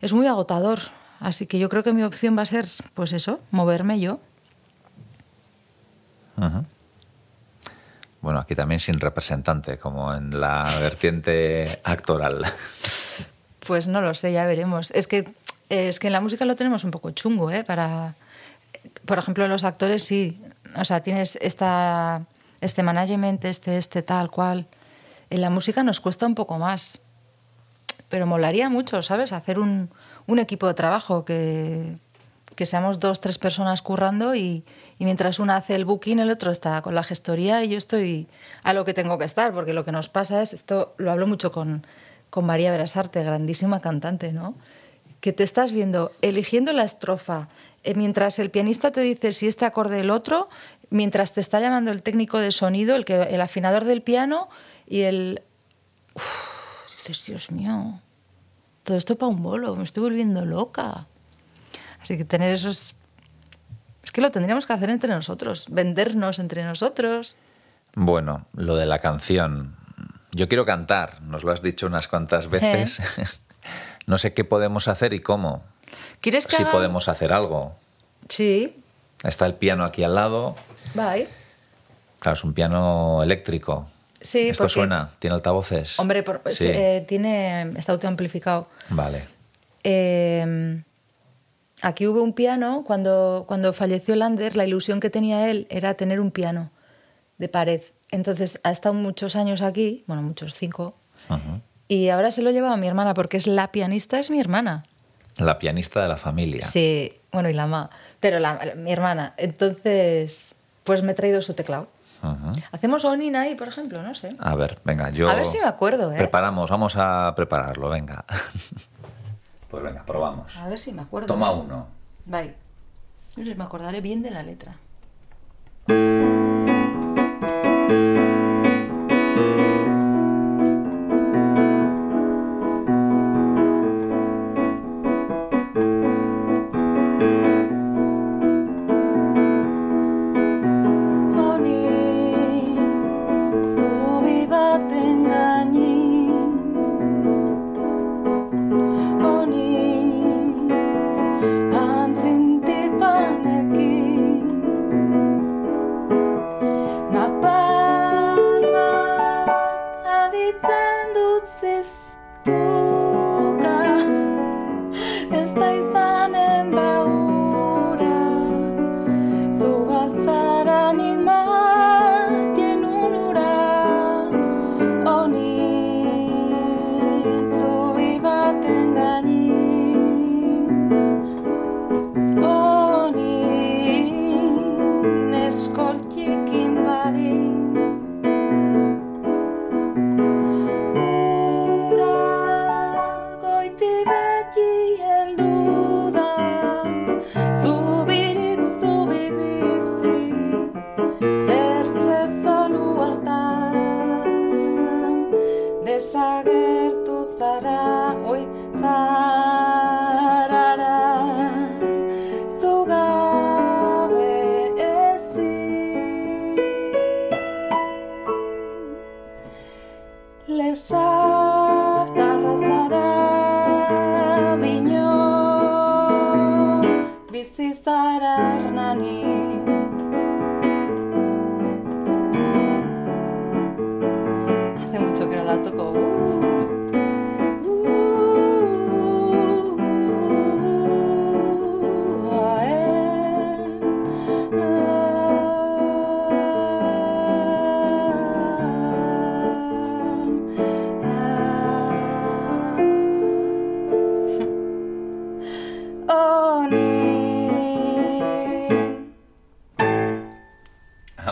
es muy agotador. Así que yo creo que mi opción va a ser, pues eso, moverme yo. Ajá. Bueno, aquí también sin representante, como en la vertiente actoral. Pues no lo sé, ya veremos. Es que, es que en la música lo tenemos un poco chungo, ¿eh? Para, por ejemplo, los actores sí. O sea, tienes esta, este management, este, este, tal cual. En la música nos cuesta un poco más. Pero molaría mucho, ¿sabes? Hacer un, un equipo de trabajo que, que seamos dos, tres personas currando y, mientras una hace el booking, el otro está con la gestoría y yo estoy a lo que tengo que estar, porque lo que nos pasa es, esto lo hablo mucho con, con María Berasarte, grandísima cantante, ¿no? Que te estás viendo eligiendo la estrofa, eh, mientras el pianista te dice si este acorde el otro, mientras te está llamando el técnico de sonido, el, que, el afinador del piano y el... Dices, Dios mío, todo esto para un bolo, me estoy volviendo loca. Así que tener esos, Es que lo tendríamos que hacer entre nosotros, vendernos entre nosotros. Bueno, lo de la canción. Yo quiero cantar, nos lo has dicho unas cuantas veces. no sé qué podemos hacer y cómo. ¿Quieres que Si haga- podemos hacer algo. Sí, Está el piano aquí al lado. bye. Claro, es un piano eléctrico. Sí, ¿Esto porque- suena? ¿Tiene altavoces? Hombre, por- sí. eh, tiene, está autoamplificado. Vale. Eh, aquí hubo un piano, cuando, cuando falleció Lander, la ilusión que tenía él era tener un piano de pared. Entonces ha estado muchos años aquí, bueno, muchos, cinco, y ahora se lo llevaba a mi hermana, porque es la pianista, es mi hermana. La pianista de la familia. Sí, bueno, y la ma, pero la, mi hermana. Entonces, pues me he traído su teclado. Ujú. Hacemos Onin ahí, por ejemplo, no sé. A ver, venga, yo... A ver si me acuerdo, ¿eh? Preparamos, vamos a prepararlo, venga. pues venga, probamos. A ver si me acuerdo. Toma uno. Bye. No sé, me acordaré bien de la letra.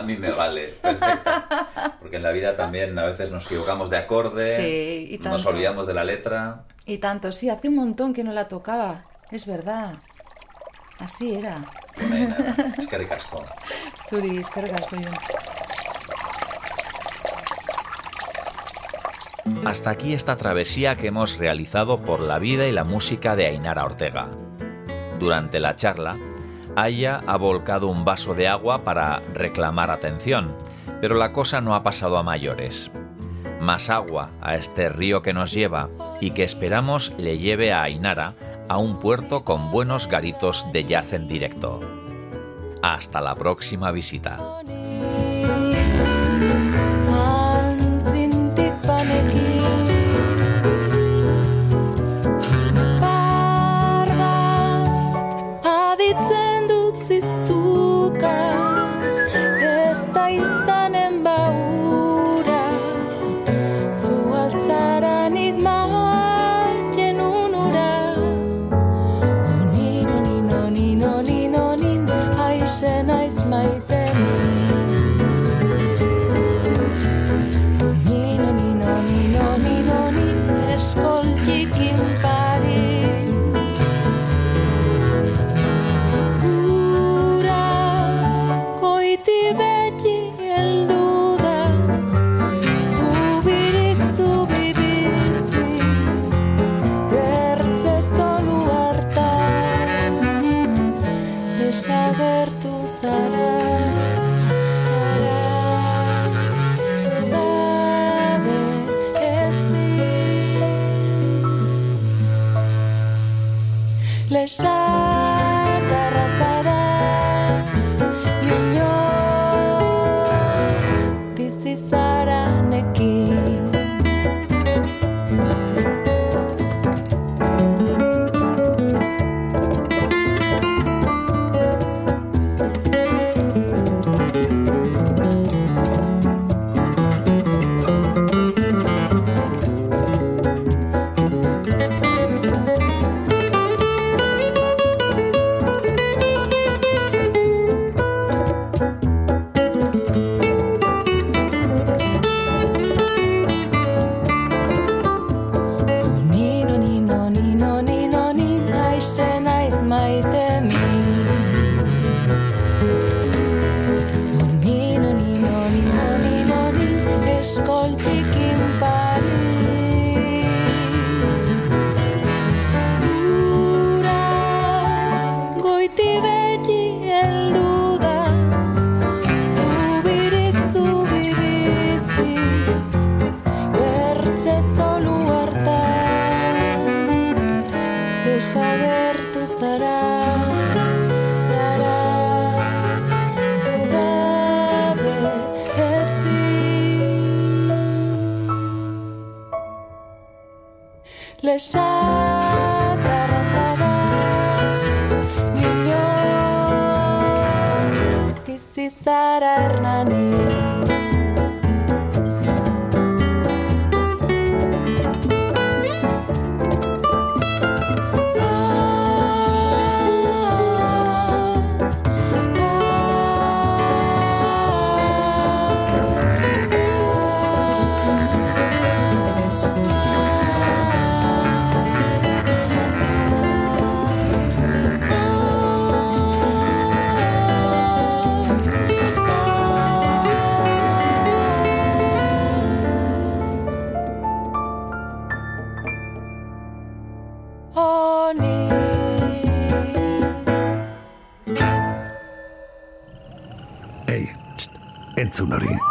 Mí me vale. Porque en la vida también a veces nos equivocamos de acorde, Sí, y nos tanto. olvidamos de la letra. Y tanto, sí, hace un montón que no la tocaba. Es verdad. Así era. Es que ricasco. Zuri, eskerrik asko, Jon. Hasta aquí esta travesía que hemos realizado por la vida y la música de Ainara Ortega. Durante la charla, Aya ha volcado un vaso de agua para reclamar atención, pero la cosa no ha pasado a mayores. Más agua a este río que nos lleva y que esperamos le lleve a Ainara a un puerto con buenos garitos de jazz en directo. Hasta la próxima visita. Entzun hori.